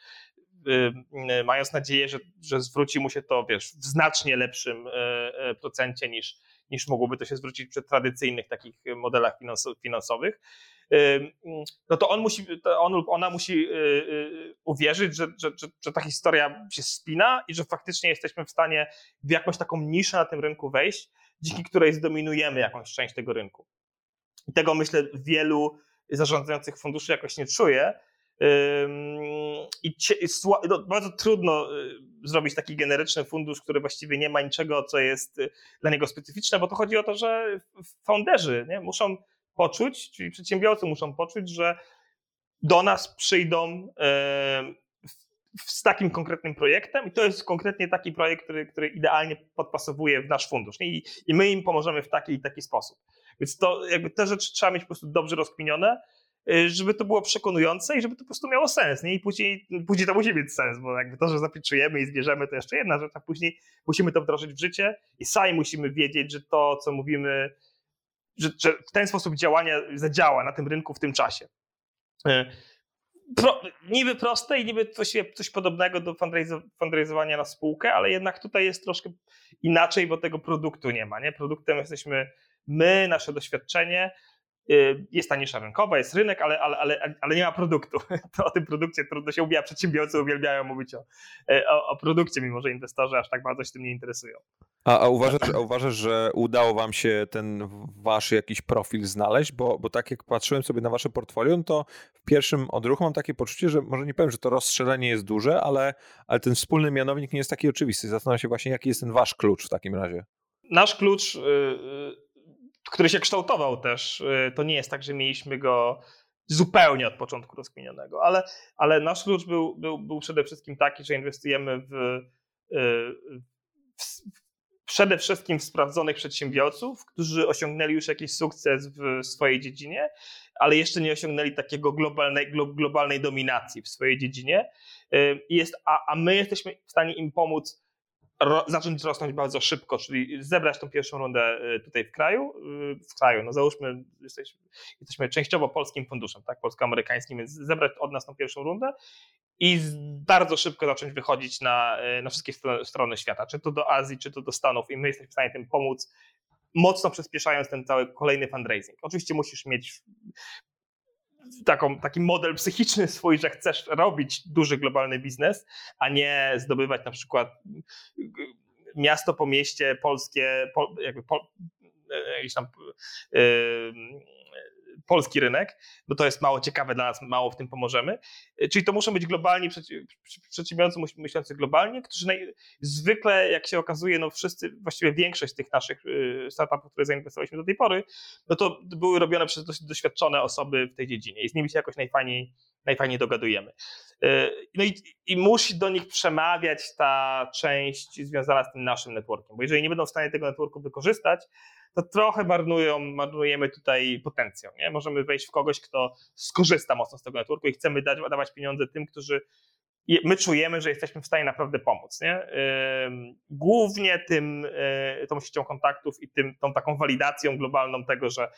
y, mając nadzieję, że, że zwróci mu się to wiesz, w znacznie lepszym procencie niż, niż mogłoby to się zwrócić przy tradycyjnych takich modelach finansowych no to on musi, to on lub ona musi y, y, uwierzyć, że, że, że, ta historia się spina i że faktycznie jesteśmy w stanie w jakąś taką niszę na tym rynku wejść, dzięki której zdominujemy jakąś część tego rynku. I tego myślę wielu zarządzających funduszy jakoś nie czuje. I no, bardzo trudno y, zrobić taki generyczny fundusz, który właściwie nie ma niczego, co jest dla niego specyficzne, bo to chodzi o to, że founderzy nie, muszą poczuć, czyli przedsiębiorcy muszą poczuć, że do nas przyjdą e, z takim konkretnym projektem i to jest konkretnie taki projekt, który, który idealnie podpasowuje w nasz fundusz I, i my im pomożemy w taki i taki sposób. Więc to jakby te rzeczy trzeba mieć po prostu dobrze rozkminione, żeby to było przekonujące i żeby to po prostu miało sens. Nie? I później, później to musi mieć sens, bo jakby to, że zapieczujemy i zbierzemy, to jeszcze jedna rzecz, a później musimy to wdrożyć w życie i sami musimy wiedzieć, że to, co mówimy, że, że w ten sposób działania zadziała na tym rynku w tym czasie. E, pro, niby proste i niby coś, podobnego do fundraizowania na spółkę, ale jednak tutaj jest troszkę inaczej, bo tego produktu nie ma. Nie? Produktem jesteśmy my, nasze doświadczenie y, jest ta nisza rynkowa, jest rynek, ale, ale, ale, ale nie ma produktu. To o tym produkcie trudno się ubija. Przedsiębiorcy uwielbiają mówić o, e, o, o produkcie, mimo że inwestorzy aż tak bardzo się tym nie interesują. A, a, uważasz, a uważasz, że udało wam się ten wasz jakiś profil znaleźć? Bo, bo tak jak patrzyłem sobie na wasze portfolio, no to w pierwszym odruchu mam takie poczucie, że może nie powiem, że to rozstrzelenie jest duże, ale, ale ten wspólny mianownik nie jest taki oczywisty. Zastanawiam się właśnie, jaki jest ten wasz klucz w takim razie. Nasz klucz, y, y, który się kształtował też, y, to nie jest tak, że mieliśmy go zupełnie od początku rozkminionego, ale, ale nasz klucz był, był, był przede wszystkim taki, że inwestujemy w, w, przede wszystkim w sprawdzonych przedsiębiorców, którzy osiągnęli już jakiś sukces w swojej dziedzinie, ale jeszcze nie osiągnęli takiego globalnej, globalnej dominacji w swojej dziedzinie. Jest, a, a my jesteśmy w stanie im pomóc ro, zacząć rosnąć bardzo szybko, czyli zebrać tą pierwszą rundę y, tutaj w kraju, y, w kraju, no załóżmy, jesteśmy, częściowo polskim funduszem, tak, polsko-amerykańskim, więc zebrać od nas tą pierwszą rundę i bardzo szybko zacząć wychodzić na, y, na wszystkie strony świata, czy to do Azji, czy to do Stanów i my jesteśmy w stanie tym pomóc, mocno przyspieszając ten cały kolejny fundraising. Oczywiście musisz mieć taką, taki model psychiczny swój, że chcesz robić duży globalny biznes, a nie zdobywać na przykład miasto po mieście polskie, jakby po, e, jakieś tam yy, polski rynek, bo to jest mało ciekawe dla nas, mało w tym pomożemy. Czyli to muszą być globalni przedsiębiorcy myślący globalnie, którzy naj, zwykle, jak się okazuje, no wszyscy, właściwie większość tych naszych y, startupów, które zainwestowaliśmy do tej pory, no to były robione przez dosyć doświadczone osoby w tej dziedzinie i z nimi się jakoś najfajniej, najfajniej dogadujemy. Y, no i, i musi do nich przemawiać ta część związana z tym naszym networkiem, bo jeżeli nie będą w stanie tego networku wykorzystać, to trochę marnują, marnujemy tutaj potencjał. Nie? Możemy wejść w kogoś, kto skorzysta mocno z tego networku i chcemy dać, dawać pieniądze tym, którzy my czujemy, że jesteśmy w stanie naprawdę pomóc. Nie? Głównie tym, e, tą siecią kontaktów i tym, tą taką walidacją globalną tego, że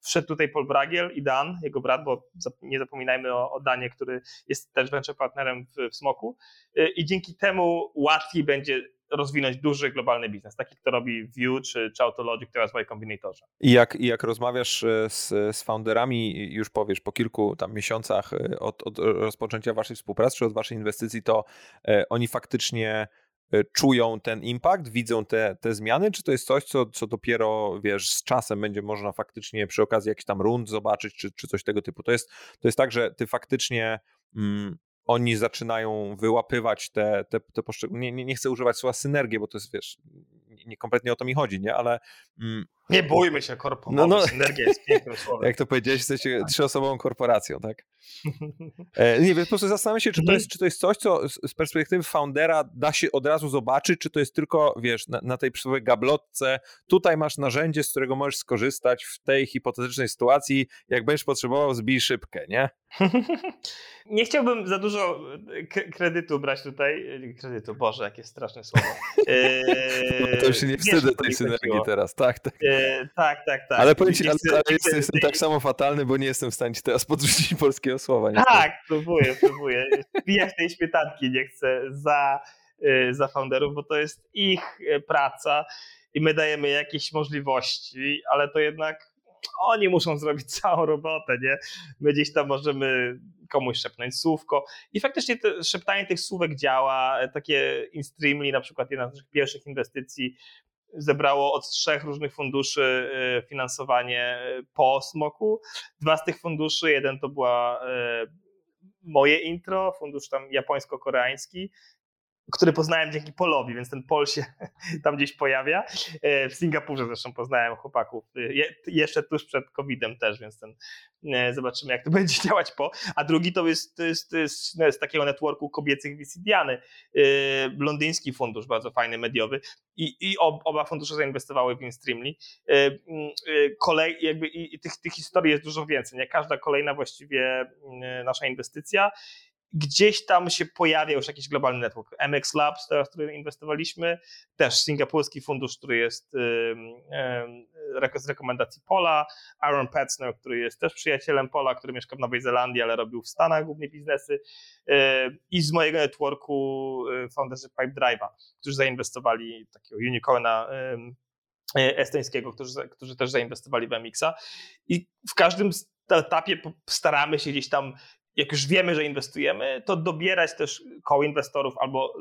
wszedł tutaj Paul Bragiel i Dan, jego brat, bo nie zapominajmy o, o Danie, który jest też venture partnerem w, w Smoku e, i dzięki temu łatwiej będzie rozwinąć duży globalny biznes, taki, kto robi View czy, czy Autologic teraz w Combinatorze. I jak, jak rozmawiasz e, z, z founderami, już powiesz, po kilku tam miesiącach e, od, od rozpoczęcia waszej współpracy, czy od waszej inwestycji, to e, oni faktycznie czują ten impact, widzą te, te zmiany, czy to jest coś, co, co dopiero, wiesz, z czasem będzie można faktycznie przy okazji jakichś tam rund zobaczyć, czy, czy coś tego typu. To jest, to jest tak, że ty faktycznie mm, oni zaczynają wyłapywać te, te, te poszczególne, nie, nie, chcę używać słowa synergię, bo to jest, wiesz, nie, kompletnie o to mi chodzi, nie, ale... Mm, nie bójmy się korporacji, no, no, synergia jest pięknym słowem. Jak to powiedziałeś, jesteście trzyosobową korporacją, tak? E, nie, więc po prostu zastanawiam się, czy to, mhm. jest, czy to jest coś, co z perspektywy foundera da się od razu zobaczyć, czy to jest tylko, wiesz, na, na tej przysłowiowej gablotce, tutaj masz narzędzie, z którego możesz skorzystać w tej hipotetycznej sytuacji, jak będziesz potrzebował, zbij szybkę, nie? Nie chciałbym za dużo kredytu brać tutaj. Kredytu, Boże, jakie straszne słowo. Eee, to już się nie wstydzę tej synergii teraz, tak, tak. Tak, tak, tak. Ale powiem ci, ale, ale jestem, jestem tak samo fatalny, bo nie jestem w stanie ci teraz podrzucić polskiego słowa. Niestety. Tak, próbuję, próbuję. Wbijać tej śmietanki nie chcę za, e, za founderów, bo to jest ich e, praca i my dajemy jakieś możliwości, ale to jednak oni muszą zrobić całą robotę, nie? My gdzieś tam możemy komuś szepnąć słówko i faktycznie to, szeptanie tych słówek działa. Takie Instreamly, na przykład jedna z naszych pierwszych inwestycji, zebrało od trzech różnych funduszy e, finansowanie e, po smoku. Dwa z tych funduszy, jeden to była e, moje intro, fundusz tam japońsko-koreański, który poznałem dzięki Polowi, więc ten Pol się tam gdzieś pojawia. E, w Singapurze zresztą poznałem chłopaków, e, Je, jeszcze tuż przed COVID-em też, więc ten, e, zobaczymy jak to będzie działać po. A drugi to jest, to jest, to jest no, z takiego networku kobiecych Wisidiany, londyński fundusz, bardzo fajny, mediowy i, i oba fundusze zainwestowały w InStreamly. Kolej, jakby i tych, tych historii jest dużo więcej, nie? Każda kolejna właściwie nasza inwestycja gdzieś tam się pojawia już jakiś globalny network. MX Labs, teraz, w który inwestowaliśmy, też singapurski fundusz, który jest z rekomendacji Pola, Aaron Petzner, który jest też przyjacielem Pola, który mieszka w Nowej Zelandii, ale robił w Stanach głównie biznesy i z mojego networku founderzy Pipe Drive'a, którzy zainwestowali takiego unicorna estońskiego, którzy, którzy też zainwestowali w MX-a i w każdym etapie staramy się gdzieś tam jak już wiemy, że inwestujemy, to dobierać też koło inwestorów albo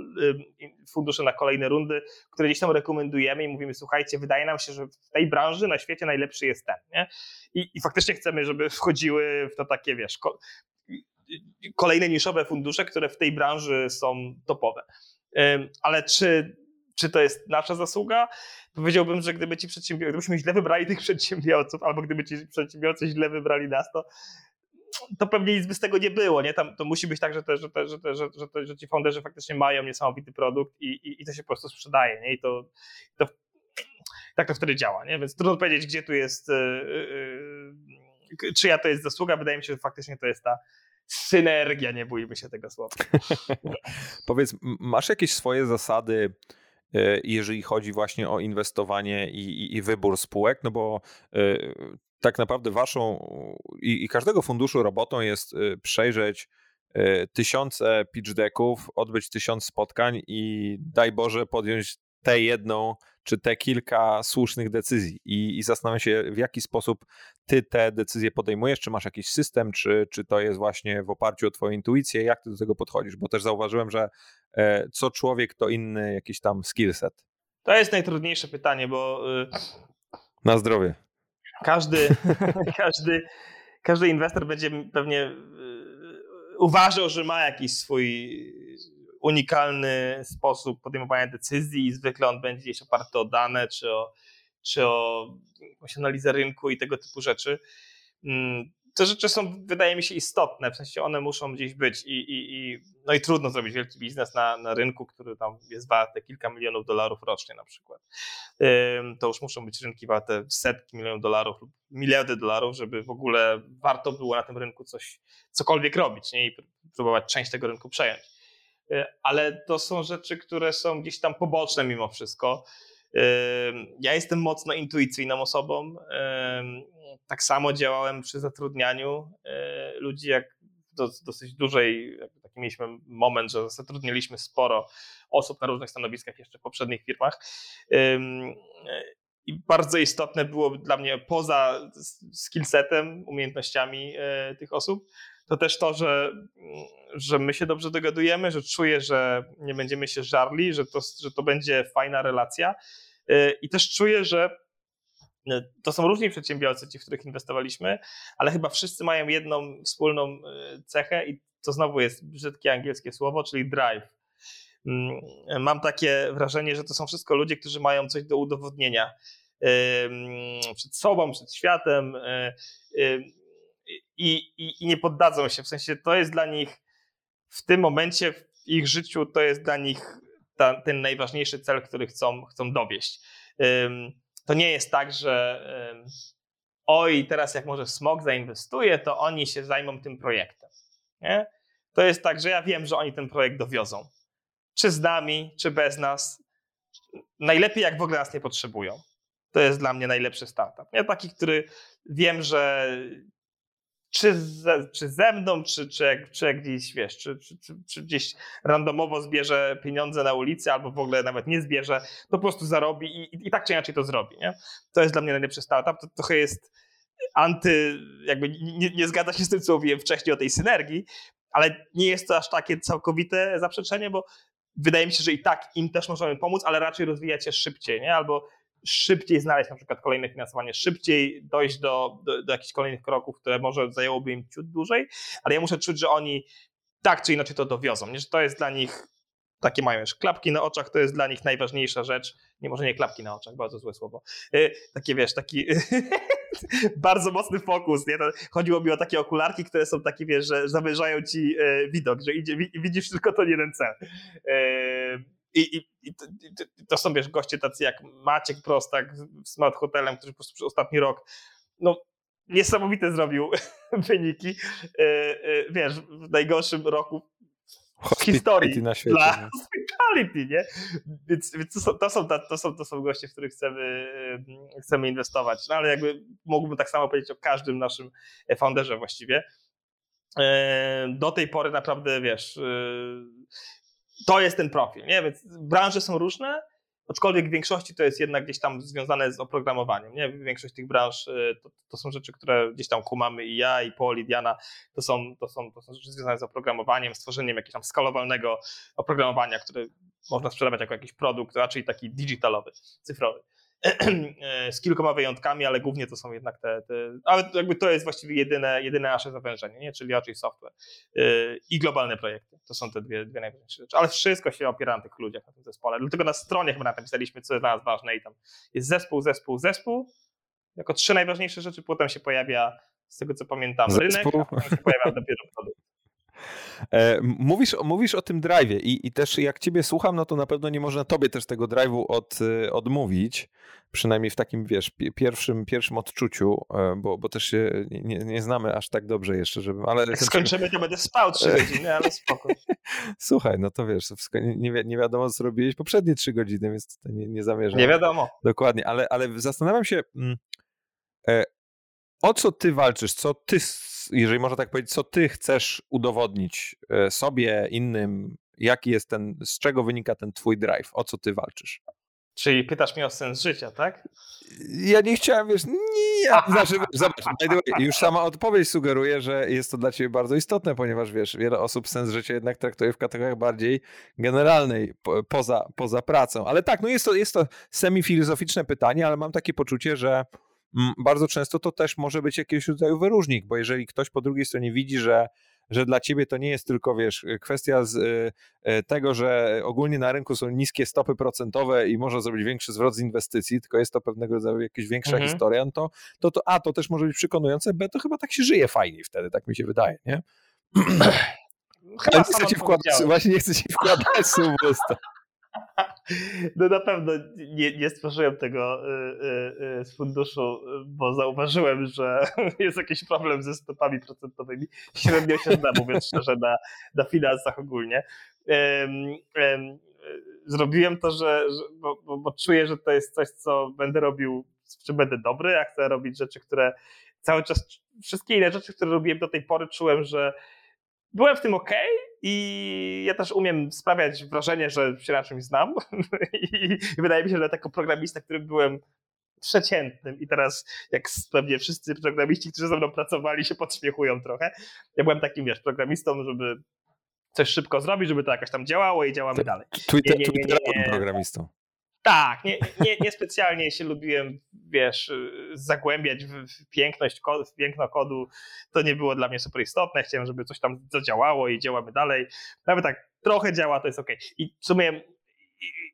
fundusze na kolejne rundy, które gdzieś tam rekomendujemy i mówimy, słuchajcie, wydaje nam się, że w tej branży na świecie najlepszy jest ten. Nie? I, I faktycznie chcemy, żeby wchodziły w to takie, wiesz, kolejne niszowe fundusze, które w tej branży są topowe. Ale czy, czy to jest nasza zasługa? Powiedziałbym, że gdyby ci gdybyśmy źle wybrali tych przedsiębiorców, albo gdyby ci przedsiębiorcy źle wybrali nas, to to pewnie nic by z tego nie było, nie? Tam, to musi być tak, że, te, że, te, że, te, że, że, że ci founderzy faktycznie mają niesamowity produkt i, i, i to się po prostu sprzedaje, nie? I to, to tak to wtedy działa, nie? Więc trudno powiedzieć, gdzie tu jest, yy, yy, czyja to jest zasługa. Wydaje mi się, że faktycznie to jest ta synergia, nie bójmy się tego słowa. Powiedz, masz jakieś swoje zasady, y, jeżeli chodzi właśnie o inwestowanie i, i, i wybór spółek, no bo y, tak naprawdę waszą i, i każdego funduszu robotą jest y, przejrzeć y, tysiące pitch decków, odbyć tysiąc spotkań i daj Boże podjąć tę jedną czy te kilka słusznych decyzji. I, i zastanawiam się, w jaki sposób ty te decyzje podejmujesz, czy masz jakiś system, czy, czy to jest właśnie w oparciu o twoją intuicję, jak ty do tego podchodzisz, bo też zauważyłem, że e, co człowiek to inny jakiś tam skillset. To jest najtrudniejsze pytanie, bo... Y, Na zdrowie każdy, każdy, każdy inwestor będzie pewnie e, uważał, że ma jakiś swój unikalny sposób podejmowania decyzji i zwykle on będzie gdzieś oparty o dane czy o, czy o jakąś analizę rynku i tego typu rzeczy. Te rzeczy są, wydaje mi się, istotne, w sensie one muszą gdzieś być i, i, i, no i trudno zrobić wielki biznes na, na rynku, który tam jest warte kilka milionów dolarów rocznie na przykład. To już muszą być rynki warte setki milionów dolarów lub miliardy dolarów, żeby w ogóle warto było na tym rynku coś, cokolwiek robić nie? i próbować część tego rynku przejąć. E, ale to są rzeczy, które są gdzieś tam poboczne mimo wszystko. Ja jestem mocno intuicyjną osobą tak samo działałem przy zatrudnianiu e, ludzi, jak do, dosyć dużej, taki mieliśmy moment, że zatrudniliśmy sporo osób na różnych stanowiskach jeszcze w poprzednich firmach. I bardzo istotne było dla mnie poza skillsetem, umiejętnościami e, tych osób, to też to, że, że my się dobrze dogadujemy, że czuję, że nie będziemy się żarli, że to, że to będzie fajna relacja. E, I też czuję, że no, to są różni przedsiębiorcy, ci, w których inwestowaliśmy, ale chyba wszyscy mają jedną wspólną e, cechę i to znowu jest brzydkie angielskie słowo, czyli drive. Mm, mam takie wrażenie, że to są wszystko ludzie, którzy mają coś do udowodnienia przed sobą, przed światem i, i, i nie poddadzą się. W sensie to jest dla nich w tym momencie w ich życiu, to jest dla nich ta, ten najważniejszy cel, który chcą, chcą dowieść to nie jest tak, że oj, teraz jak może smog zainwestuje, to oni się zajmą tym projektem. Nie? To jest tak, że ja wiem, że oni ten projekt dowiozą. Czy z nami, czy bez nas. Najlepiej, jak w ogóle nas nie potrzebują. To jest dla mnie najlepszy startup. Ja taki, który wiem, że czy ze, czy ze mną, czy, czy, jak, czy jak gdzieś, wiesz, czy, czy, czy, czy, gdzieś randomowo zbierze pieniądze na ulicy, albo w ogóle nawet nie zbierze, to po prostu zarobi i, i tak czy inaczej to zrobi, nie? To jest dla mnie najlepszy startup, to trochę jest anty, jakby nie, nie zgadza się z tym, co mówiłem wcześniej o tej synergii, ale nie jest to aż takie całkowite zaprzeczenie, bo wydaje mi się, że i tak im też możemy pomóc, ale raczej rozwijać się szybciej, nie? Albo szybciej znaleźć na przykład kolejne finansowanie, szybciej dojść do, do, do jakichś kolejnych kroków, które może zajęłoby im ciut dłużej, ale ja muszę czuć, że oni tak czy inaczej to dowiozą, nie? że to jest dla nich takie mają już klapki na oczach, to jest dla nich najważniejsza rzecz. Nie może nie klapki na oczach, bardzo złe słowo. Yy, takie wiesz, taki bardzo mocny fokus. Nie? chodziło mi o takie okularki, które są takie, wiesz, że zamierzają ci yy, widok, że idzie, widzisz tylko ten jeden cel. Yy, i, i, i to są wiesz, goście tacy jak Maciek Prostak z Smart Hotelem, który po prostu przez ostatni rok no, niesamowite zrobił wyniki. E, e, wiesz, w najgorszym roku w historii na świecie, dla nie? hospitality, nie? Więc, więc to, są, to, są, to, są, to są goście, w których chcemy, chcemy inwestować. No ale jakby mógłbym tak samo powiedzieć o każdym naszym founderze właściwie. E, do tej pory naprawdę, wiesz, to jest ten profil, nie? Więc branże są różne aczkolwiek w większości to jest jednak gdzieś tam związane z oprogramowaniem. Nie? Większość tych branż y, to, to są rzeczy, które gdzieś tam kumamy i ja, i Paul, i Diana, to są, to, są, to są rzeczy związane z oprogramowaniem, stworzeniem jakiegoś tam skalowalnego oprogramowania, które można sprzedawać jako jakiś produkt, raczej taki digitalowy, cyfrowy. z kilkoma wyjątkami, ale głównie to są jednak te, te, ale jakby to jest właściwie jedyne, jedyne nasze zawężenie, nie? czyli raczej software yy, i globalne projekty. To są te dwie, dwie najważniejsze rzeczy, ale wszystko się opiera na tych ludziach na tym zespole. Dlatego na stronie chyba napisaliśmy, co jest dla nas ważne i tam jest zespół, zespół, zespół, jako trzy najważniejsze rzeczy, potem się pojawia, z tego co pamiętam, zespół. rynek, a potem się pojawia dopiero produkt. E, mówisz, mówisz o tym drive i, i też jak ciebie słucham, no to na pewno nie można tobie też tego drive'u od, e, odmówić, przynajmniej w takim, wiesz, pierwszym, pierwszym odczuciu, e, bo, bo też się nie, nie znamy aż tak dobrze jeszcze, żeby... Ale jak skończymy, to będę spał trzy godziny, ale spoko. Słuchaj, no to wiesz, nie, nie wiadomo, co robiłeś poprzednie trzy godziny, więc to nie, nie zamierzam. Nie wiadomo. Dokładnie, ale, ale zastanawiam się, mm, o co ty walczysz, co ty jeżeli można tak powiedzieć, co ty chcesz udowodnić e, sobie, innym, jaki jest ten, z czego wynika ten twój drive, o co ty walczysz? Czyli pytasz mnie o sens życia, tak? Ja nie chciałem, wiesz, nie, znaczy, zobacz, już sama odpowiedź sugeruje, że jest to dla ciebie bardzo istotne, ponieważ wiesz, wiele osób sens życia jednak traktuje w kategoriach bardziej generalnej, po, poza, poza pracą. Ale tak, no jest to, jest to semi-filozoficzne pytanie, ale mam takie poczucie, że bardzo często to też może być jakiegoś rodzaju wyróżnik, bo jeżeli ktoś po drugiej stronie widzi, że że dla ciebie to nie jest tylko, wiesz, kwestia z, y, y, tego, że ogólnie na rynku są niskie stopy procentowe i można zrobić większy zwrot z inwestycji, tylko jest to pewnego rodzaju jakaś większa mhm. historia, no to, to, to A, to też może być przekonujące, B, to chyba tak się żyje fajniej wtedy, tak mi się wydaje, nie? Chyba nie chcę ci wkładać, właśnie nie chcę ci wkładać słów No na pewno nie, nie stworzyłem tego y, y, y, z funduszu, bo zauważyłem, że jest jakiś problem ze stopami procentowymi. Średnio się znam, mówiąc szczerze, na, na finansach ogólnie. Zrobiłem to, że, bo, bo, bo czuję, że to jest coś, co będę robił, czy będę dobry, ja chcę robić rzeczy, które cały czas, wszystkie inne rzeczy, które robiłem do tej pory, czułem, że byłem w tym ok i ja też umiem sprawiać wrażenie, że się na czymś znam i wydaje mi się, że jako programista, który byłem przeciętnym i teraz jak pewnie wszyscy programiści, którzy ze mną pracowali się podśmiechują trochę. Ja byłem takim, wiesz, programistą, żeby coś szybko zrobić, żeby to jakoś tam działało i działamy dalej. Twitter, nie, nie, nie, nie. programistą. Tak, nie, nie, niespecjalnie się lubiłem, wiesz, zagłębiać w, piękność, w piękno kodu. To nie było dla mnie super istotne. Chciałem, żeby coś tam zadziałało i działamy dalej. Nawet tak trochę działa, to jest ok. I w sumie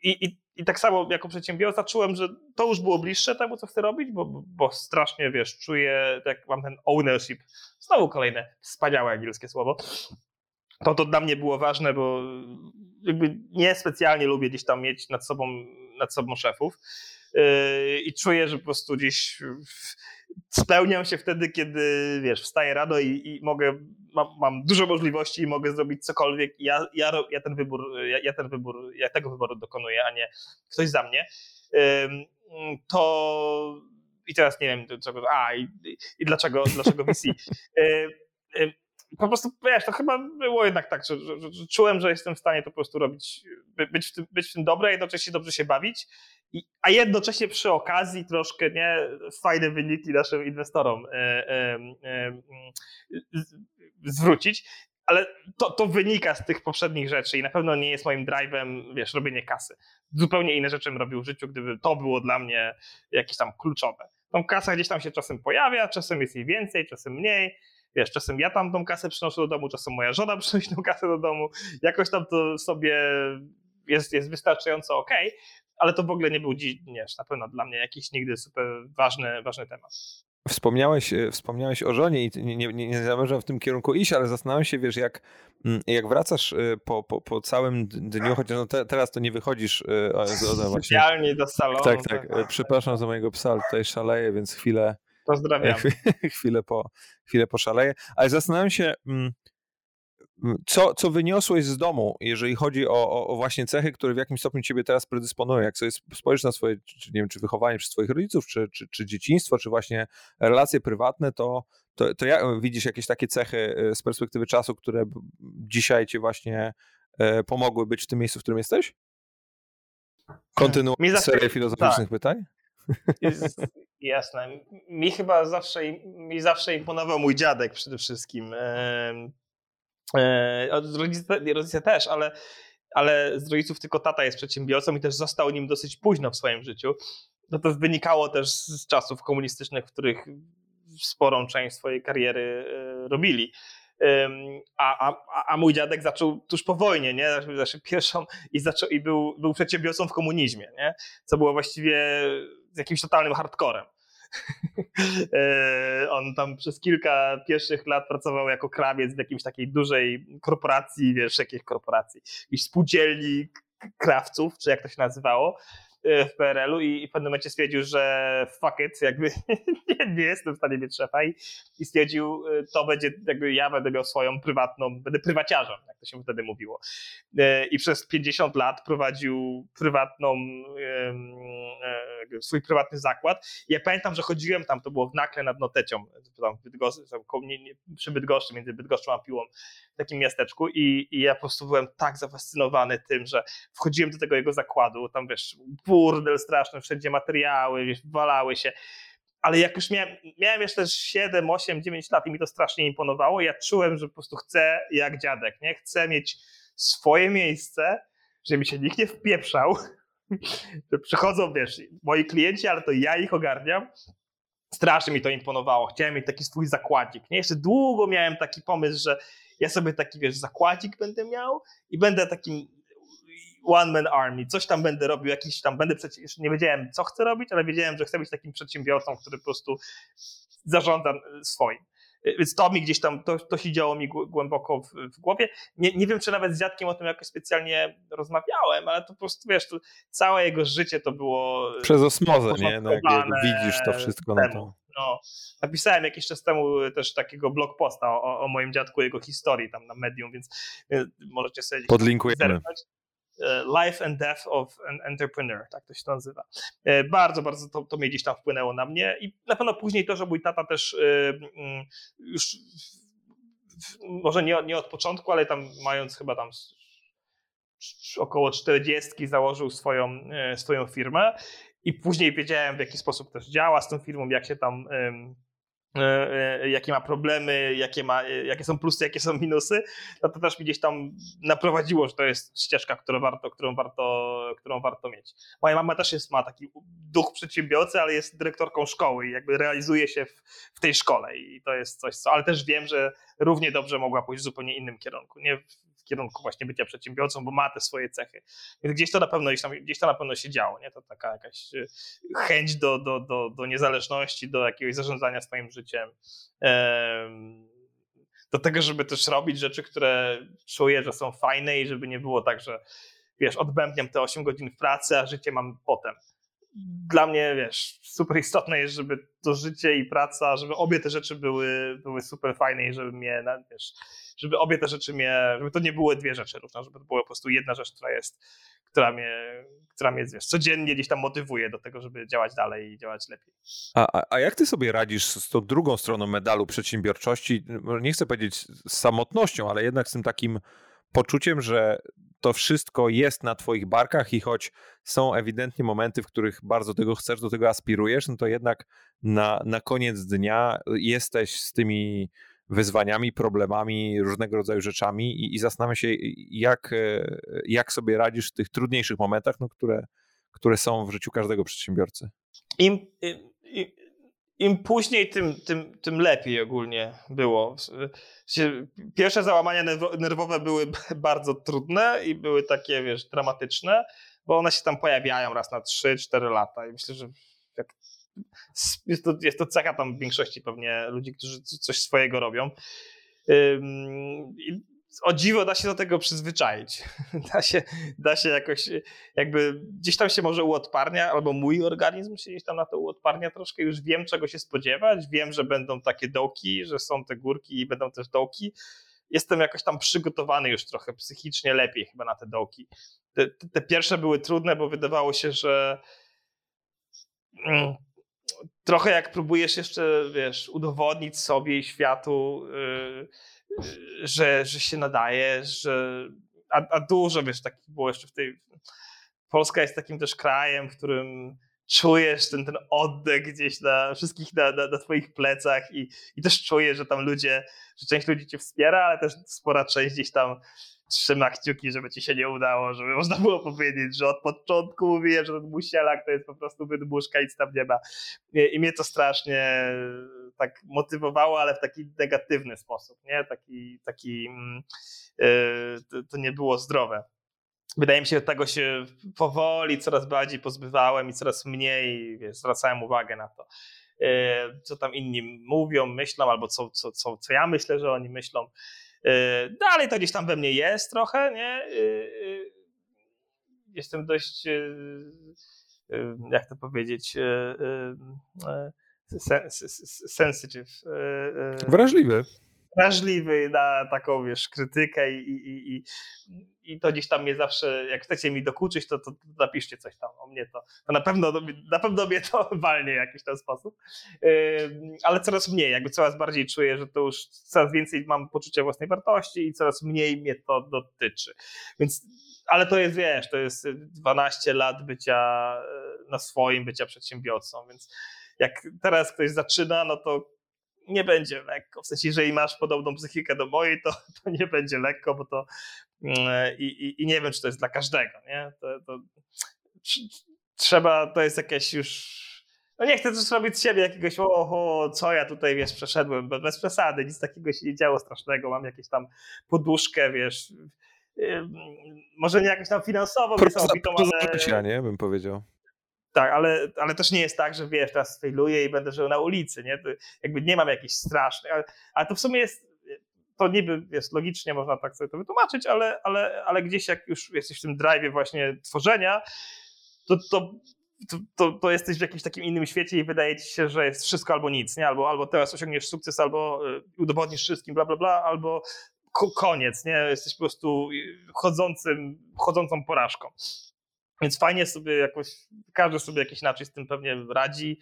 i, i, i tak samo jako przedsiębiorca czułem, że to już było bliższe temu, co chcę robić, bo, bo strasznie, wiesz, czuję, jak mam ten ownership, znowu kolejne wspaniałe angielskie słowo, to to dla mnie było ważne, bo jakby niespecjalnie lubię gdzieś tam mieć nad sobą nad sobą szefów. Yy, I czuję, że po prostu gdzieś spełniam się wtedy, kiedy wiesz, wstaję rano i, i mogę, mam, mam, dużo możliwości i mogę zrobić cokolwiek. Ja, ja, ja ten wybór, ja, ja, ten wybór, ja tego wyboru dokonuję, a nie ktoś za mnie. To i teraz nie wiem, dlaczego, a i, i dlaczego, dlaczego VC. po prostu, wiesz, to chyba było jednak tak, że, że, że, czułem, że jestem w stanie to po prostu robić, być w tym, być w tym dobre, jednocześnie dobrze się bawić, i, a jednocześnie przy okazji troszkę, nie, fajne wyniki naszym inwestorom e, e, e, zwrócić, ale to, to wynika z tych poprzednich rzeczy i na pewno nie jest moim drive'em, wiesz, robienie kasy. Zupełnie inne rzeczy bym robił w życiu, gdyby to było dla mnie jakieś tam kluczowe. Tą kasa gdzieś tam się czasem pojawia, czasem jest jej więcej, czasem mniej, wiesz, czasem ja tam tą kasę przynoszę do domu, czasem moja żona przynosi tą kasę do domu, jakoś tam to sobie jest, jest wystarczająco ok, ale to w ogóle nie był dziś, nie, na pewno dla mnie jakiś nigdy super ważny, ważny temat. Wspomniałeś, e, wspomniałeś o żonie i nie, nie, nie zamierzam w tym kierunku iść, ale zastanawiam się, wiesz, jak, mm, jak wracasz e, po, po, po całym dniu, chociaż no te, teraz to nie wychodzisz e, Specjalnie do salonu. Tak, tak, tak. Przepraszam za mojego psa, ale tutaj szaleje, więc chwilę, Pozdrawiam. chwilę, po, chwilę poszaleję. Ale zastanawiam się, mm, co, co wyniosłeś z domu, jeżeli chodzi o, o, właśnie cechy, które w jakimś stopniu ciebie teraz predysponują? Jak sobie spojrzysz na swoje, czy, nie wiem, czy wychowanie przez swoich rodziców, czy, czy, czy dzieciństwo, czy właśnie relacje prywatne, to, to, to jak, widzisz jakieś takie cechy e, z perspektywy czasu, które dzisiaj ci właśnie e, pomogły być w tym miejscu, w którym jesteś? Kontynuuj serię filozoficznych tak. pytań? Jest, jasne. Mi chyba zawsze, mi zawsze imponował mój dziadek przede wszystkim. E, rodzice, rodzice też, ale, ale z rodziców tylko tata jest przedsiębiorcą i też został nim dosyć późno w swoim życiu. No to wynikało też z czasów komunistycznych, w których sporą część swojej kariery e, robili. A, a, a mój dziadek zaczął tuż po wojnie, nie? Znaczy pierwszą i, zaczął, i był, był przedsiębiorcą w komunizmie, nie? co było właściwie jakimś totalnym hardcorem. E, on tam przez kilka pierwszych lat pracował jako krawiec w jakiejś takiej dużej korporacji, wiesz, jakiej korporacji, jakiejś spółdzielni krawców, czy jak to się nazywało. E, w PRL-u i, w pewnym momencie stwierdził, że fuck it, jakby nie, nie jestem w stanie mieć szefa i, i stwierdził, e, to będzie, jakby ja będę miał swoją prywatną, będę prywaciarzem, jak to się wtedy mówiło. E, I przez 50 lat prowadził prywatną, swój prywatny zakład. I ja pamiętam, że chodziłem tam, to było w Nakle nad Notecią, tam, Bydgoszczy, przy Bydgoszczy, między Bydgoszczą a Piłą, w takim miasteczku i, i ja po prostu byłem tak zafascynowany tym, że wchodziłem do tego jego zakładu, tam wiesz, burdel straszny, wszędzie materiały, walały się. Ale jak już miałem, miałem jeszcze 7, 8, 9 lat i mi to strasznie imponowało, ja czułem, że po prostu chcę jak dziadek, nie? Chcę mieć swoje miejsce, żeby mi się nikt nie wpieprzał, że przychodzą, wiesz, moi klienci, ale to ja ich ogarniam. Strasznie mi to imponowało. Chciałem mieć taki swój zakładzik. Nie? Jeszcze długo miałem taki pomysł, że ja sobie taki, wiesz, zakładzik będę miał i będę takim one man army, coś tam będę robił, jakiś tam, będę przecież, nie wiedziałem co chcę robić, ale wiedziałem, że chcę być takim przedsiębiorcą, który po prostu zarządza swoim. Więc to mi gdzieś tam, to, to się działo mi głęboko w, w, głowie. Nie, nie wiem, czy nawet z dziadkiem o tym jakoś specjalnie rozmawiałem, ale to po prostu, wiesz, całe jego życie to było... Przez osmozę, nie? No, jak, jak widzisz to wszystko na to. No, napisałem jakiś czas temu też takiego blog posta o, o moim dziadku, jego historii tam na Medium, więc możecie sobie Podlinkujemy. Zerknąć. E, Life and Death of an Entrepreneur, tak to się nazywa. E, bardzo, bardzo to, to mnie gdzieś tam wpłynęło na mnie i na pewno później to, że mój tata też e, mm, już może nie, nie od początku, ale tam mając chyba tam około 40 założył swoją, swoją firmę i później wiedziałem w jaki sposób też działa z tą firmą, jak się tam jakie ma problemy, jakie, ma, e, jakie są plusy, jakie są minusy, no to też mi gdzieś tam naprowadziło, że to jest ścieżka, którą warto, którą warto, którą warto mieć. Moja mama też jest, ma taki duch przedsiębiorcy, ale jest dyrektorką szkoły i jakby realizuje się w, w tej szkole i to jest coś, co, ale też wiem, że równie dobrze mogła pójść w zupełnie innym kierunku, nie w kierunku właśnie bycia przedsiębiorcą, bo ma te swoje cechy. Więc gdzieś to na pewno, gdzieś to na pewno się działo, nie? To taka jakaś e, chęć do, do, do, do niezależności, do jakiegoś zarządzania swoim życiem. Do tego, żeby też robić rzeczy, które czuję, że są fajne i żeby nie było tak, że wiesz, odbębniam te 8 godzin w pracy, a życie mam potem dla mnie, wiesz, super istotne jest, żeby to życie i praca, żeby obie te rzeczy były, były super fajne i żeby mnie, wiesz, żeby obie te rzeczy mnie, żeby to nie były dwie rzeczy równo, żeby to była po prostu jedna rzecz, która jest, która mnie, która mnie wiesz, codziennie gdzieś tam motywuje do tego, żeby działać dalej i działać lepiej. A, a jak ty sobie radzisz z tą drugą stroną medalu przedsiębiorczości? Nie chcę powiedzieć z samotnością, ale jednak z tym takim poczuciem, że to wszystko jest na Twoich barkach i choć są ewidentnie momenty, w których bardzo tego chcesz, do tego aspirujesz, no to jednak na, na koniec dnia jesteś z tymi wyzwaniami, problemami, różnego rodzaju rzeczami i, i zastanawiam się, jak, e, jak sobie radzisz w tych trudniejszych momentach, no, które, które są w życiu każdego przedsiębiorcy. Im, im, im później, tym, tym, tym lepiej ogólnie było. Pierwsze załamania nerwowe były bardzo trudne i były takie, wiesz, dramatyczne, bo one się tam pojawiają raz na 3-4 lata i myślę, że jest to, jest to cecha tam w większości pewnie ludzi, którzy coś swojego robią. O dziwo da się do tego przyzwyczaić. Da się, da się jakoś, jakby gdzieś tam się może uodparnia, albo mój organizm się gdzieś tam na to uodparnia troszkę. Już wiem, czego się spodziewać. Wiem, że będą takie dołki, że są te górki i będą też dołki. Jestem jakoś tam przygotowany już trochę psychicznie lepiej chyba na te dołki. Te, te pierwsze były trudne, bo wydawało się, że mm, trochę jak próbujesz jeszcze, wiesz, udowodnić sobie i światu, yy, że, że się nadaje, że. A, a dużo wiesz, takich było jeszcze w tej. Polska jest takim też krajem, w którym czujesz ten, ten oddech gdzieś na wszystkich na, na, na twoich plecach i, i też czujesz, że tam ludzie, że część ludzi cię wspiera, ale też spora część gdzieś tam trzyma kciuki, żeby ci się nie udało, żeby można było powiedzieć, że od początku mówiłem, że ten musielak to jest po prostu wydmuszka, nic tam nie ma. I, I mnie to strasznie tak motywowało, ale w taki negatywny sposób, nie? Taki, taki yy, to, nie było zdrowe wydaje mi się, że tego się powoli coraz bardziej pozbywałem i coraz mniej wiesz, zwracałem uwagę na to, e, co tam inni mówią, myślą, albo co, co, co, co ja myślę, że oni myślą. E, dalej to gdzieś tam we mnie jest trochę, nie? Jestem dość, jak to powiedzieć, sensitive. Wrażliwy wrażliwy na taką, wiesz, krytykę i, i, i, i to gdzieś tam mnie zawsze, jak chcecie mi dokuczyć, to, to, napiszcie coś tam o mnie, to, to na, pewno, na pewno mnie to walnie w jakiś ten sposób, ale coraz mniej, jakby coraz bardziej czuję, że to już coraz więcej mam poczucia własnej wartości i coraz mniej mnie to dotyczy, więc ale to jest, wiesz, to jest 12 lat bycia na swoim, bycia przedsiębiorcą, więc jak teraz ktoś zaczyna, no to nie będzie lekko. W sensie, jeżeli masz podobną psychikę do mojej, to, to nie będzie lekko, bo to mm, i, i, i nie wiem, czy to jest dla każdego, nie? To, to, trzeba, to jest jakieś już no nie chcę też robić z siebie jakiegoś, oho, co ja tutaj, wiesz, przeszedłem, bez przesady, nic takiego się nie działo strasznego, mam jakieś tam poduszkę, wiesz, może nie jakąś tam finansową, niesamowitą, ale... nie, bym powiedział. Tak, ale, ale też nie jest tak, że wiesz, teraz failuję i będę żył na ulicy, nie? To jakby nie mam jakichś strasznych, ale, ale to w sumie jest, to niby jest logicznie, można tak sobie to wytłumaczyć, ale, ale, ale gdzieś jak już jesteś w tym drive właśnie tworzenia, to, to, to, to, to, jesteś w jakimś takim innym świecie i wydaje ci się, że jest wszystko albo nic, nie? Albo, albo teraz osiągniesz sukces, albo y, udowodnisz wszystkim, bla, bla, bla, albo koniec, nie? Jesteś po prostu chodzącym, chodzącą porażką. Więc fajnie sobie jakoś, każdy sobie jakiś inaczej z tym pewnie radzi.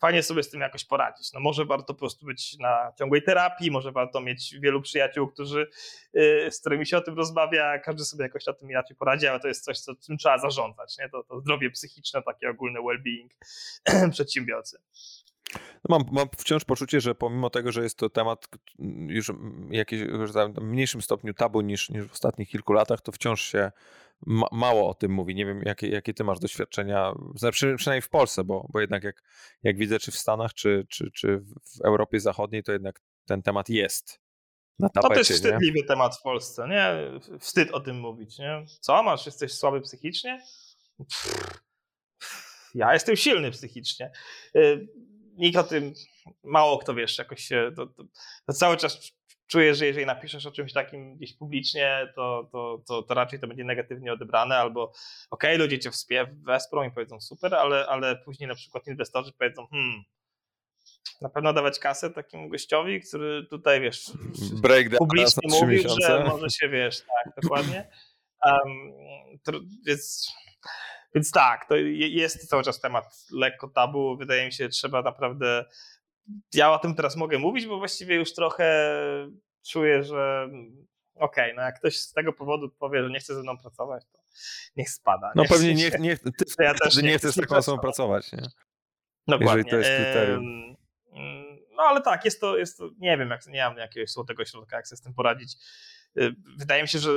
Fajnie sobie z tym jakoś poradzić. No może warto po prostu być na ciągłej terapii, może warto mieć wielu przyjaciół, którzy, yy, z którymi się o tym rozmawia, każdy sobie jakoś na tym inaczej poradzi, ale to jest coś, co czym trzeba zarządzać. Nie? To, to zdrowie psychiczne, takie ogólne well-being przedsiębiorcy. No mam, mam wciąż poczucie, że pomimo tego, że jest to temat już jakiś, w mniejszym stopniu tabu niż, niż w ostatnich kilku latach, to wciąż się ma, mało o tym mówi. Nie wiem, jakie, jakie ty masz doświadczenia, znaczy, przynajmniej w Polsce, bo, bo jednak jak, jak widzę, czy w Stanach, czy, czy, czy w Europie Zachodniej, to jednak ten temat jest na tapecie. To jest wstydliwy nie? temat w Polsce, nie? Wstyd o tym mówić, nie? Co, masz, jesteś słaby psychicznie? Pff, ja jestem silny psychicznie. Y, nikt o tym, mało kto wiesz, jakoś się, to, to, to cały czas czuję, że jeżeli napiszesz o czymś takim gdzieś publicznie, to, to, to, to raczej to będzie negatywnie odebrane, albo okej, okay, ludzie cię wesprą i powiedzą super, ale, ale później na przykład inwestorzy powiedzą, hmm, na pewno dawać kasę takiemu gościowi, który tutaj, wiesz, Break publicznie mówił, że może się, wiesz, tak, dokładnie. Um, to, więc, więc tak, to jest cały czas temat lekko tabu. Wydaje mi się, że trzeba naprawdę ja o tym teraz mogę mówić, bo właściwie już trochę czuję, że okej, okay, no jak ktoś z tego powodu powie, że nie chce ze mną pracować, to niech spada. No pewnie nie, nie, ty ja też nie, nie chcesz z taką osobą pracować, nie? Dokładnie. Jeżeli to jest kryterium. No ale tak, jest to, jest to nie wiem, jak, nie mam jakiegoś złotego środka, jak sobie z tym poradzić. Y, wydaje mi się, że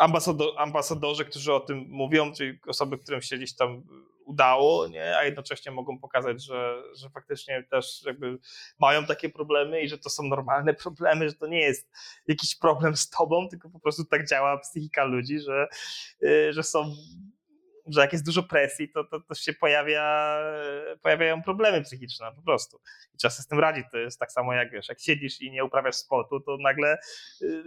ambasador, ambasadorzy, którzy o tym mówią, czyli osoby, którym się gdzieś tam udało, nie? a jednocześnie mogą pokazać, że, że faktycznie też jakby mają takie problemy i że to są normalne problemy, że to nie jest jakiś problem z tobą, tylko po prostu tak działa psychika ludzi, że, y, że są że jak jest dużo presji, to, to, to się pojawia, pojawiają problemy psychiczne po prostu. I trzeba sobie z tym radzić. To jest tak samo jak wiesz, jak siedzisz i nie uprawiasz sportu, to nagle y,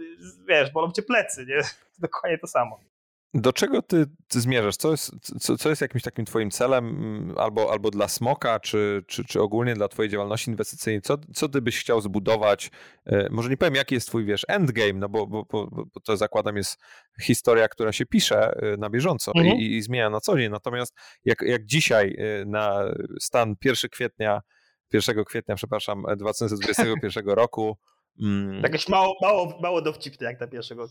wiesz, bolą cię plecy, nie? Dokładnie to samo. Do czego ty, ty zmierzasz? Co jest, co, co jest jakimś takim twoim celem mm, albo, albo dla Smoka, czy, czy, czy ogólnie dla twojej działalności inwestycyjnej? Co, co ty byś chciał zbudować? E, może nie powiem, jaki jest twój, wiesz, endgame, no bo, bo, bo, bo to zakładam jest historia, która się pisze e, na bieżąco mhm. i, i, zmienia na co dzień. Natomiast jak, jak dzisiaj e, na stan 1 kwietnia, 1 kwietnia, przepraszam, 2021 roku Mm. Jakieś mało, mało, mało dowcipne jak na pierwszego.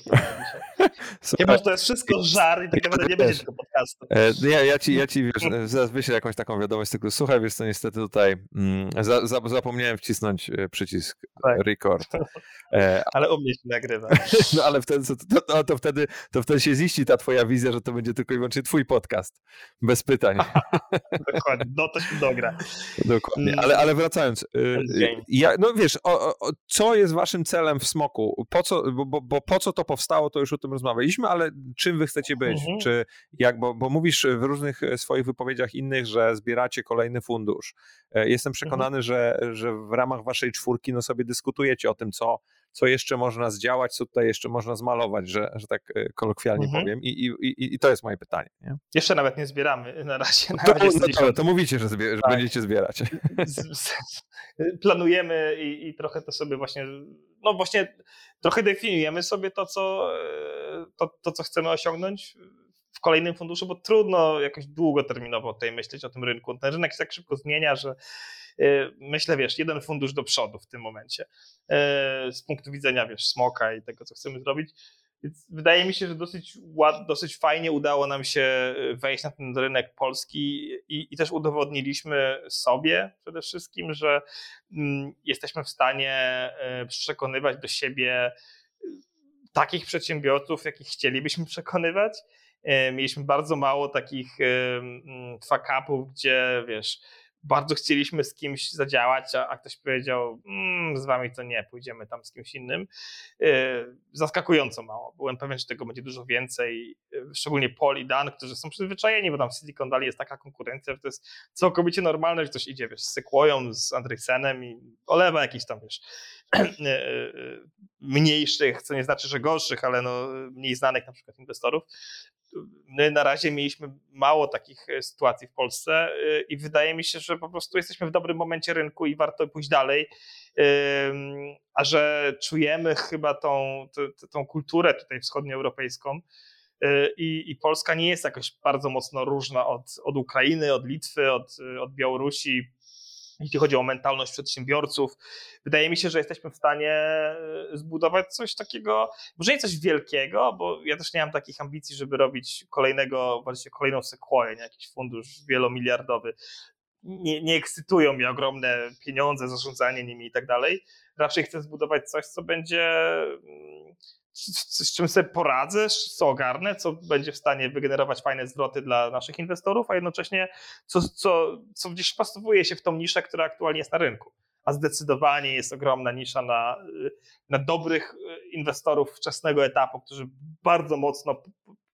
Chyba, że to jest wszystko żar i tak naprawdę nie będzie tego podcastu. E, ja, ja, ci, ja ci wiesz, e, zaraz wyślę jakąś taką wiadomość tylko słuchaj, wiesz co, niestety tutaj mm, za, za, zapomniałem wcisnąć e, przycisk tak. record. ale u mnie się nagrywa. No ale wtedy, to, to, to, wtedy, to wtedy się ziści ta twoja wizja, że to będzie tylko i wyłącznie twój podcast. Bez pytań. Dokładnie, no to się dogra. Dokładnie, ale, ale wracając. Ja, no wiesz, o, o, co jest waszym celem w Smoku? Po co, bo, bo, po co to powstało, to już o tym rozmawialiśmy, ale czym wy chcecie być? Mhm. Czy jak, bo, bo mówisz w różnych e, swoich wypowiedziach innych, że zbieracie kolejny fundusz. E, jestem przekonany, mhm. że, że w ramach waszej czwórki no sobie dyskutujecie o tym, co, co jeszcze można zdziałać, co tutaj jeszcze można zmalować, że, że tak e, kolokwialnie mhm. powiem. I, i, I to jest moje pytanie. Nie? Jeszcze nawet nie zbieramy na razie. Na to, razie no to, to, mówicie, że, zbier- że tak. będziecie zbierać. Planujemy i, i trochę to sobie właśnie, no właśnie trochę definiujemy sobie to, co, e, to, to, co chcemy osiągnąć w kolejnym funduszu, bo trudno jakoś długoterminowo tutaj myśleć o tym rynku. Ten rynek się tak szybko zmienia, że myślę, wiesz, jeden fundusz do przodu w tym momencie z punktu widzenia, wiesz, smoka i tego, co chcemy zrobić. Więc wydaje mi się, że dosyć, ład, dosyć fajnie udało nam się e, wejść na ten rynek polski i, i też udowodniliśmy sobie przede wszystkim, że mm, jesteśmy w stanie e, przekonywać do siebie e, takich przedsiębiorców, jakich chcielibyśmy przekonywać. Mieliśmy bardzo mało takich fuck-upów, gdzie wiesz, bardzo chcieliśmy z kimś zadziałać, a, a ktoś powiedział, mmm, z wami to nie, pójdziemy tam z kimś innym. Yy, zaskakująco mało. Byłem pewien, że tego będzie dużo więcej, yy, szczególnie Paul i Dan, którzy są przyzwyczajeni, bo tam w Silicon Valley jest taka konkurencja, że to jest całkowicie normalne, że ktoś idzie, wiesz, z Sequoią, z Andresenem i olewa jakiś tam, wiesz, yy, mniejszych, co nie znaczy, że gorszych, ale no, mniej znanych na przykład inwestorów my na razie mieliśmy mało takich e, sytuacji w Polsce e, i wydaje mi się, że po prostu jesteśmy w dobrym momencie rynku i warto pójść dalej. A że czujemy chyba tą, tą, tą kulturę tutaj wschodnioeuropejską, e, i, i, Polska nie jest jakoś bardzo mocno różna od, od Ukrainy, od Litwy, od, od Białorusi, jeśli chodzi o mentalność przedsiębiorców. Wydaje mi się, że jesteśmy w stanie e, zbudować coś takiego, może nie coś wielkiego, bo ja też nie mam takich ambicji, żeby robić kolejnego, właściwie kolejną Sequoia, nie jakiś fundusz wielomiliardowy. Nie, nie ekscytują mnie ogromne pieniądze, zarządzanie nimi i tak dalej. Raczej chcę zbudować coś, co będzie mm, z, z czym sobie poradzę, co ogarnę, co będzie w stanie wygenerować fajne zwroty dla naszych inwestorów, a jednocześnie co, co, co gdzieś wpasowuje się w tą niszę, która aktualnie jest na rynku. A zdecydowanie jest ogromna nisza na, na dobrych inwestorów wczesnego etapu, którzy bardzo mocno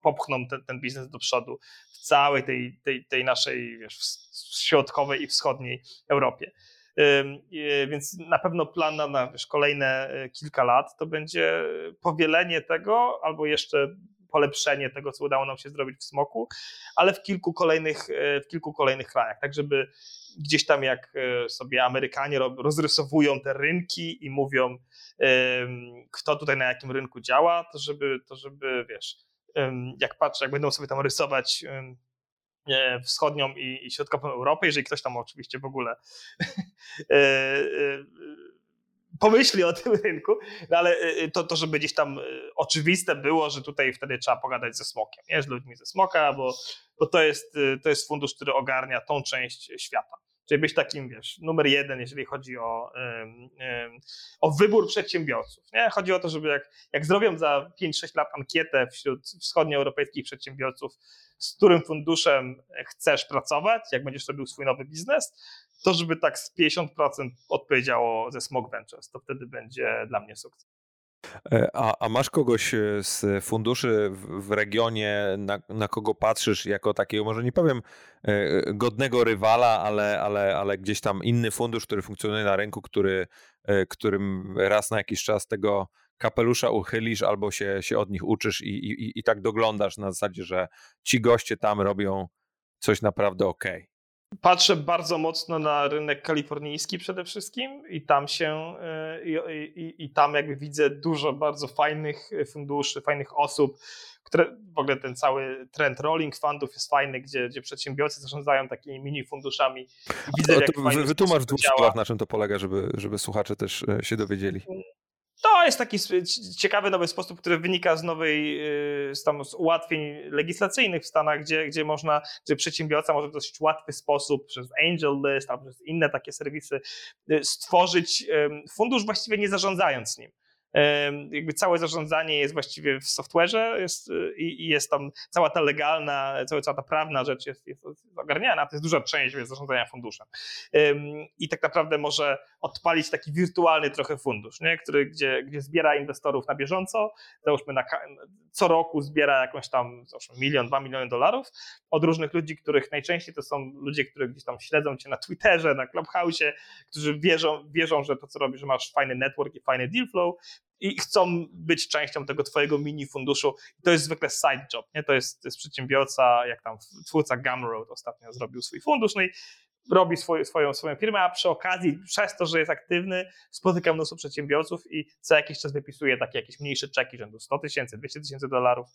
popchną ten, ten biznes do przodu w całej tej, tej, tej naszej wiesz, środkowej i wschodniej Europie. Więc na pewno plan na, na wiesz, kolejne e, kilka lat to będzie powielenie tego albo jeszcze polepszenie tego, co udało nam się zrobić w Smoku, ale w kilku kolejnych, e, w kilku kolejnych krajach, tak żeby gdzieś tam jak e, sobie Amerykanie rozrysowują te rynki i mówią, kto tutaj na jakim rynku działa, to żeby, to żeby wiesz, jak patrzę, jak będą sobie tam rysować wschodnią i, i środkową Europę, jeżeli ktoś tam oczywiście w ogóle e, e, pomyśli o tym rynku, no ale to, to, żeby gdzieś tam oczywiste było, że tutaj wtedy trzeba pogadać ze smokiem, nie? z ludźmi ze smoka, bo, bo to, jest, to jest fundusz, który ogarnia tą część świata. Czyli być takim, wiesz, numer jeden, jeżeli chodzi o, o wybór przedsiębiorców. Nie? Chodzi o to, żeby jak, jak zrobią za 5-6 lat ankietę wśród wschodnioeuropejskich przedsiębiorców, z którym funduszem chcesz pracować, jak będziesz robił swój nowy biznes, to żeby tak z 50% odpowiedziało ze Smog Ventures, to wtedy będzie dla mnie sukces. E, a, a, masz kogoś e, z funduszy w, regionie, na, na, kogo patrzysz jako takiego, może nie powiem e, godnego rywala, ale, ale, ale gdzieś tam inny fundusz, który funkcjonuje na rynku, który, którym raz na jakiś czas tego kapelusza uchylisz albo się, się od nich uczysz i, i, i tak doglądasz na zasadzie, że ci goście tam robią coś naprawdę okej. Okay. Patrzę bardzo mocno na rynek kalifornijski przede wszystkim i tam się e, i, i, i, tam jakby widzę dużo bardzo fajnych funduszy, fajnych osób, które w ogóle ten cały trend rolling fundów jest fajny, gdzie, gdzie przedsiębiorcy zarządzają takimi mini funduszami. Widzę, jak wy, wytłumacz w dwóch słowach, na czym to polega, żeby, żeby słuchacze też e, się dowiedzieli. To jest taki ciekawy nowy sposób, który wynika z nowej, y, z, tam, z ułatwień legislacyjnych w Stanach, gdzie, gdzie można, gdzie przedsiębiorca może w dosyć łatwy sposób przez Angel List albo przez inne takie serwisy y, stworzyć fundusz właściwie nie zarządzając nim jakby całe zarządzanie jest właściwie w software'ze jest, y, i, jest tam cała ta legalna, cała, cała ta prawna rzecz jest, jest ogarniana, to jest duża część zarządzania funduszem. I tak naprawdę może odpalić taki wirtualny trochę fundusz, nie? Który, gdzie, gdzie zbiera inwestorów na bieżąco, załóżmy na, co roku zbiera jakąś tam załóżmy milion, dwa miliony dolarów od różnych ludzi, których najczęściej to są ludzie, którzy gdzieś tam śledzą cię na Twitterze, na Clubhouse'ie, którzy wierzą, wierzą, że to co robisz, że masz fajny network i fajny deal flow i chcą być częścią tego twojego mini funduszu. To jest zwykle side job, nie? To jest, to jest przedsiębiorca, jak tam twórca Gumroad ostatnio zrobił swój fundusz, no i robi swój, swoją, swoją firmę, a przy okazji, przez to, że jest aktywny, spotyka mnóstwo przedsiębiorców i co jakiś czas wypisuje takie jakieś mniejsze czeki rzędu 100 tysięcy, 200 tysięcy dolarów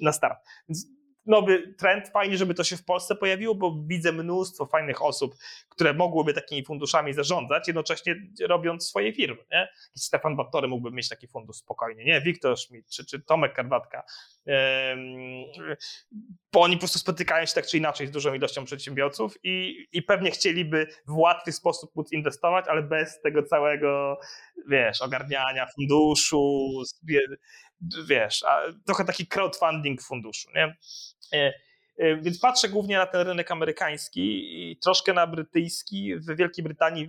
na start. Więc nowy trend. Fajnie, żeby to się w Polsce pojawiło, bo widzę mnóstwo fajnych osób, które mogłyby takimi funduszami zarządzać, jednocześnie robiąc swoje firmy. Nie? Stefan Batory mógłby mieć taki fundusz spokojnie, nie? Wiktor Schmidt czy, czy Tomek Karwatka. bo oni po prostu spotykają się tak czy inaczej z dużą ilością przedsiębiorców i, i pewnie chcieliby w łatwy sposób móc inwestować, ale bez tego całego, wiesz, ogarniania funduszu, wiesz, trochę taki crowdfunding funduszu, nie? E, e, więc patrzę głównie na ten rynek amerykański i troszkę na brytyjski. W Wielkiej Brytanii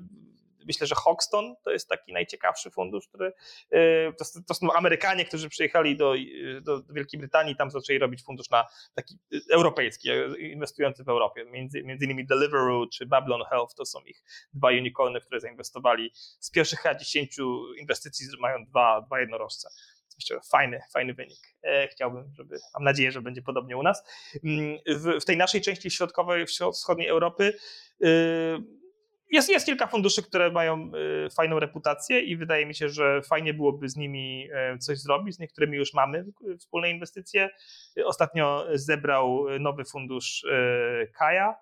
myślę, że Hoxton to jest taki najciekawszy fundusz, który e, to, to są Amerykanie, którzy przyjechali do, do, Wielkiej Brytanii, tam zaczęli robić fundusz na taki europejski, inwestujący w Europie. Między, między innymi Deliveroo czy Babylon Health to są ich dwa unicorny, które zainwestowali z pierwszych chyba 10 inwestycji mają dwa, dwa jednorożce myślę, fajny, fajny wynik. E, chciałbym, żeby, mam nadzieję, że będzie podobnie u nas. Mm, w, w tej naszej części środkowej, wschodniej Europy y, jest, jest kilka funduszy, które mają y, fajną reputację i wydaje mi się, że fajnie byłoby z nimi e, coś zrobić. Z niektórymi już mamy wspólne inwestycje. Ostatnio zebrał nowy fundusz e, Kaja.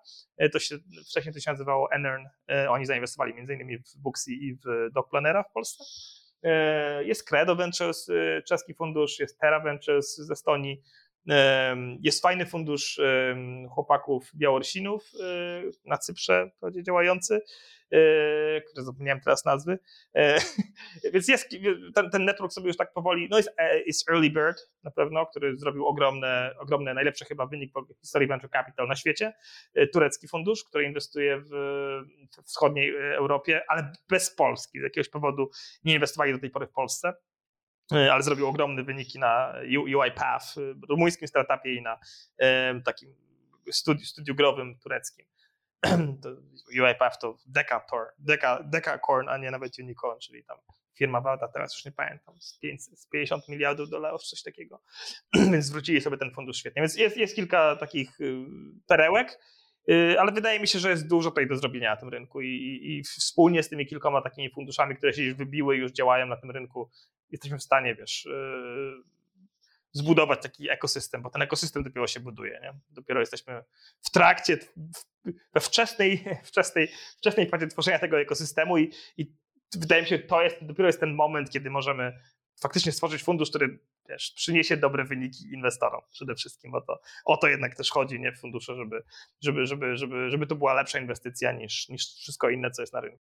To się, wcześniej to się nazywało Enern. Oni zainwestowali m.in. w Booksy i w Dogplanera w Polsce. E, jest Credo Ventures, e, czeski fundusz, jest Terra Ventures z Estonii, jest fajny fundusz chłopaków Białorusinów na Cyprze działający. E, które zapomniałem teraz nazwy. E, więc jest, ten, ten network sobie już tak powoli, no jest, e, jest Early Bird na pewno, który zrobił ogromne, ogromne najlepszy chyba wynik w historii Venture Capital na świecie. Turecki fundusz, który inwestuje w, w wschodniej Europie, ale bez Polski. Z jakiegoś powodu nie inwestowali do tej pory w Polsce ale zrobił ogromne wyniki na UiPath, rumuńskim startupie i na takim studiu, studiu growym tureckim. UiPath to Decator, Deca, Decacorn, a nie nawet Unicorn, czyli tam firma warta, teraz już nie pamiętam, z, 500, z 50 miliardów dolarów, coś takiego, więc zwrócili sobie ten fundusz świetnie. Więc jest, jest kilka takich y, perełek, y, ale wydaje mi się, że jest dużo tutaj do zrobienia na tym rynku i, i, i wspólnie z tymi kilkoma takimi funduszami, które się już wybiły, już działają na tym rynku, jesteśmy w stanie, wiesz, y, zbudować taki ekosystem, bo ten ekosystem dopiero się buduje. Nie? Dopiero jesteśmy w trakcie, we wczesnej, wczesnej, wczesnej fazie tworzenia tego ekosystemu i, i wydaje mi się, to jest, dopiero jest ten moment, kiedy możemy faktycznie stworzyć fundusz, który wiesz, przyniesie dobre wyniki inwestorom przede wszystkim, bo to o to jednak też chodzi, nie w fundusze, żeby, żeby, żeby, żeby, żeby to była lepsza inwestycja niż, niż wszystko inne, co jest na rynku.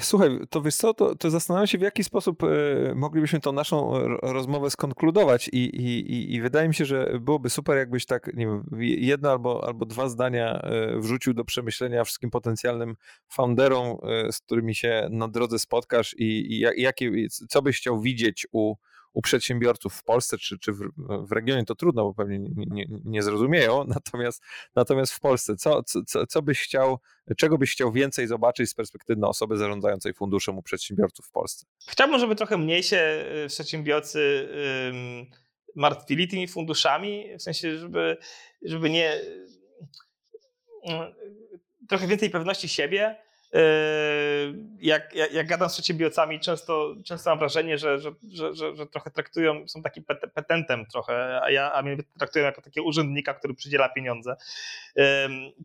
Słuchaj, to wiesz co, to, to zastanawiam się, w jaki sposób e, moglibyśmy tą naszą rozmowę skonkludować i, i, i wydaje mi się, że byłoby super, jakbyś tak, nie wiem, jedno albo, albo dwa zdania e, wrzucił do przemyślenia wszystkim potencjalnym founderom, e, z którymi się na drodze spotkasz i, i jakie, co byś chciał widzieć u, u przedsiębiorców w Polsce czy, czy w, w regionie to trudno, bo pewnie nie, nie, nie zrozumieją, natomiast, natomiast w Polsce, co, co, co byś chciał, czego byś chciał więcej zobaczyć z perspektywy osoby zarządzającej funduszem u przedsiębiorców w Polsce? Chciałbym, żeby trochę mniej się y, przedsiębiorcy martwili tymi funduszami, w sensie, żeby, żeby nie y, trochę więcej pewności siebie, jak, jak, jak gadam z przedsiębiorcami, często, często mam wrażenie, że, że, że, że, trochę traktują, są takim petentem trochę, a ja a mnie traktują jako takiego urzędnika, który przydziela pieniądze.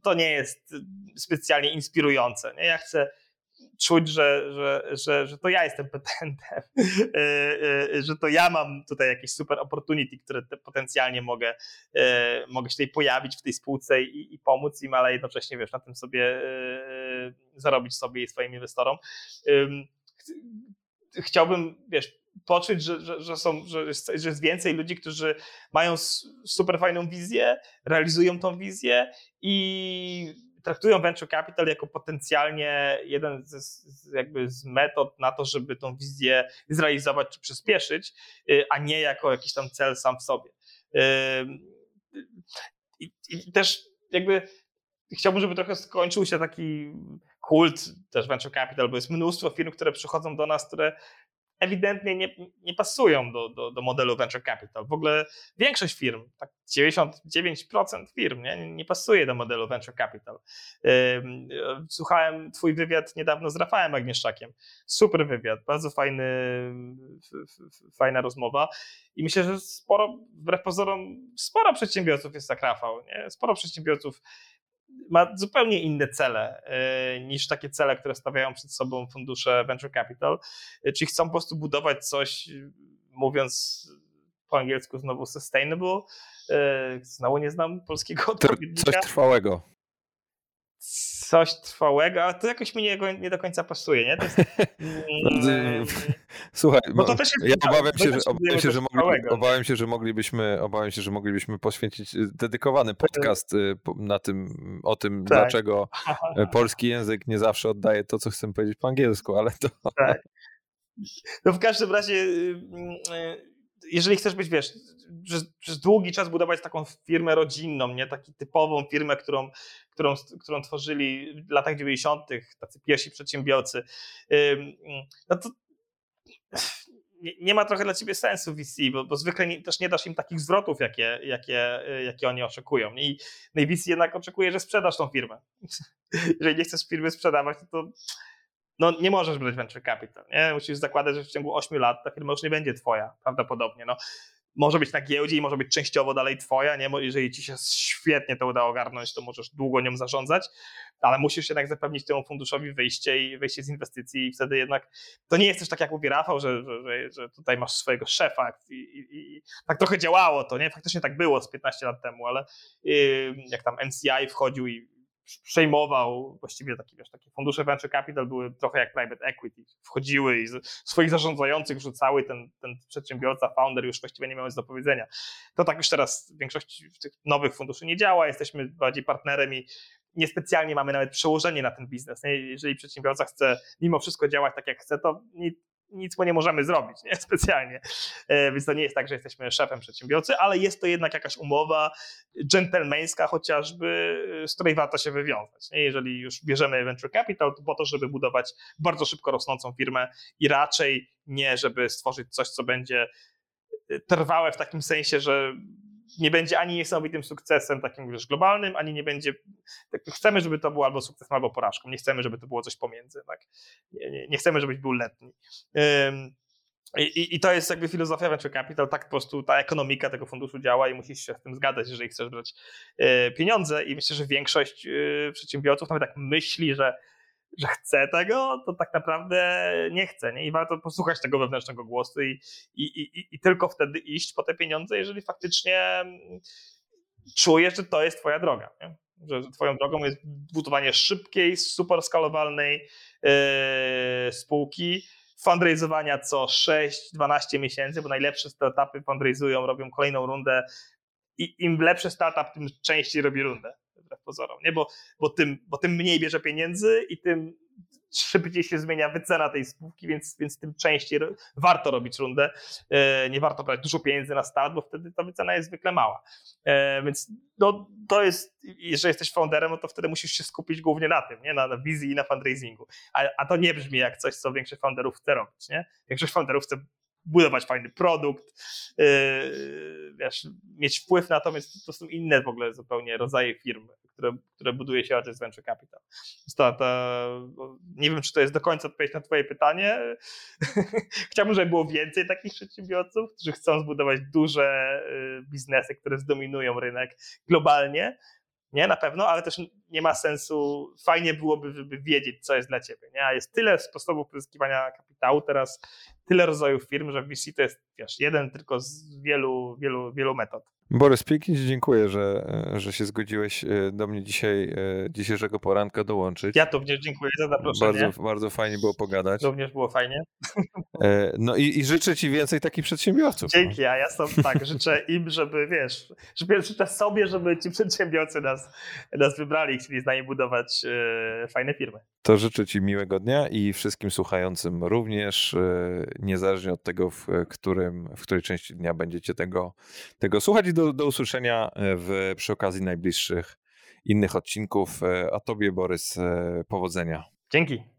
To nie jest specjalnie inspirujące. Nie? Ja chcę czuć, że, że, że, że to ja jestem petentem, że to ja mam tutaj jakieś super opportunity, które potencjalnie mogę, mogę się tutaj pojawić w tej spółce i, i pomóc im, ale jednocześnie wiesz, na tym sobie zarobić sobie i swoim inwestorom. Chciałbym, wiesz, poczuć, że, że, że, są, że, że jest więcej ludzi, którzy mają super fajną wizję, realizują tą wizję i traktują venture capital jako potencjalnie jeden z, jakby z metod na to, żeby tą wizję zrealizować czy przyspieszyć, y, a nie jako jakiś tam cel sam w sobie. I, i też jakby chciałbym, żeby trochę skończył się taki kult też venture capital, bo jest mnóstwo firm, które przychodzą do nas, które ewidentnie nie, nie pasują do, do, do, modelu venture capital. W ogóle większość firm, tak 99% firm nie, nie pasuje do modelu venture capital. Słuchałem twój wywiad niedawno z Rafałem Agnieszczakiem. Super wywiad, bardzo fajny, fajna rozmowa i myślę, że sporo, wbrew pozorom, sporo przedsiębiorców jest jak Rafał. Nie? Sporo przedsiębiorców ma zupełnie inne cele e, niż takie cele, które stawiają przed sobą fundusze venture capital. E, czyli chcą po prostu budować coś, mówiąc po angielsku znowu sustainable. E, znowu nie znam polskiego odpowiednika. Coś trwałego coś trwałego, a to jakoś mi nie, nie do końca pasuje, nie? Jest, mm, Słuchaj, bo to też jest, ja obawiam się, że, obawiam się, że, mogli, obawiam się, że moglibyśmy, obawiam się, że moglibyśmy poświęcić y, dedykowany podcast y, na tym, o tym, tak. dlaczego y, polski język nie zawsze oddaje to, co chcę powiedzieć po angielsku, ale to... Tak. No w każdym razie jeżeli chcesz być, wiesz, przez, przez, długi czas budować taką firmę rodzinną, nie? Taki typową firmę, którą, którą, którą tworzyli w latach 90., tacy pierwsi przedsiębiorcy, no to nie, ma trochę dla ciebie sensu VC, bo, bo zwykle nie, też nie dasz im takich zwrotów, jakie, jakie, jakie oni oczekują. I, no i VC jednak oczekuje, że sprzedasz tą firmę. Jeżeli nie chcesz firmy sprzedawać, to no nie możesz brać venture capital, nie? Musisz zakładać, że w ciągu 8 lat ta firma już nie będzie twoja, prawdopodobnie. No, może być na giełdzie i może być częściowo dalej twoja, nie? Jeżeli ci się świetnie to uda ogarnąć, to możesz długo nią zarządzać, ale musisz jednak zapewnić temu funduszowi wyjście i wyjście z inwestycji i wtedy jednak to nie jest też tak jak mówi Rafał, że, że, że tutaj masz swojego szefa i, i, i, tak trochę działało to, nie? Faktycznie tak było z 15 lat temu, ale yy, jak tam NCI wchodził i przejmował właściwie takie, wiesz, takie fundusze venture capital były trochę jak private equity. Wchodziły i swoich zarządzających rzucały ten, ten przedsiębiorca, founder już właściwie nie miał nic do powiedzenia. To tak już teraz w większości tych nowych funduszy nie działa. Jesteśmy bardziej partnerem i niespecjalnie mamy nawet przełożenie na ten biznes. Jeżeli przedsiębiorca chce mimo wszystko działać tak jak chce, to nic mu nie możemy zrobić, nie? Specjalnie. E, więc to nie jest tak, że jesteśmy szefem przedsiębiorcy, ale jest to jednak jakaś umowa dżentelmeńska chociażby, z której warto się wywiązać. Nie? Jeżeli już bierzemy venture capital, to po to, żeby budować bardzo szybko rosnącą firmę i raczej nie, żeby stworzyć coś, co będzie trwałe w takim sensie, że nie będzie ani niesamowitym sukcesem takim już globalnym, ani nie będzie. Tak, chcemy, żeby to było albo sukcesem, albo porażką. Nie chcemy, żeby to było coś pomiędzy. Tak? Nie, nie, nie chcemy, żebyś był letni. I, I, to jest jakby filozofia venture capital, tak po prostu ta ekonomika tego funduszu działa i musisz się z tym zgadzać, jeżeli chcesz brać e, pieniądze. I myślę, że większość e, przedsiębiorców nawet tak myśli, że że chce tego, to tak naprawdę nie chce. Nie? I warto posłuchać tego wewnętrznego głosu i, i, i, i tylko wtedy iść po te pieniądze, jeżeli faktycznie mm, czujesz, że to jest twoja droga. Nie? Że twoją drogą jest budowanie szybkiej, super skalowalnej yy, spółki, fundraizowania co 6-12 miesięcy, bo najlepsze startupy fundraizują, robią kolejną rundę i im lepszy startup, tym częściej robi rundę wbrew pozorom, nie? Bo, bo, tym, bo tym mniej bierze pieniędzy i tym szybciej się zmienia wycena tej spółki, więc, więc tym częściej warto robić rundę. E, nie warto brać dużo pieniędzy na start, bo wtedy ta wycena jest zwykle mała. E, więc no, to jest, jeżeli jesteś founderem, no to wtedy musisz się skupić głównie na tym, nie? Na, na wizji i na fundraisingu. A, a to nie brzmi jak coś, co większość founderów chce robić. Nie? Większość founderów chce budować fajny produkt, yy, wiesz, mieć wpływ na to, więc to są inne w ogóle zupełnie rodzaje firm, które, które buduje się z venture capital. To, to, nie wiem, czy to jest do końca odpowiedź na twoje pytanie. Chciałbym, żeby było więcej takich przedsiębiorców, którzy chcą zbudować duże yy, biznesy, które zdominują rynek globalnie, nie, na pewno, ale też nie ma sensu, fajnie byłoby, żeby wiedzieć, co jest dla ciebie, nie, a jest tyle sposobów pozyskiwania kapitału teraz, tyle rodzajów firm, że VC to jest, wiesz, jeden tylko z wielu, wielu, wielu metod. Borys, Ci dziękuję, że, że się zgodziłeś e, do mnie dzisiaj, e, dzisiejszego poranka dołączyć. Ja również dziękuję za zaproszenie. Bardzo, bardzo fajnie było pogadać. Również było fajnie. E, no i, i życzę Ci więcej takich przedsiębiorców. No. Dzięki, a ja sam tak, życzę im, żeby wiesz, żeby życzę sobie, żeby ci przedsiębiorcy nas, nas wybrali i chcieli z nami budować fajne firmy. To życzę Ci miłego dnia i wszystkim słuchającym również, niezależnie od tego, w, którym, w której części dnia będziecie tego, tego słuchać do, do usłyszenia e, w, przy okazji najbliższych innych odcinków. E, a Tobie, Borys, e, powodzenia. Dzięki.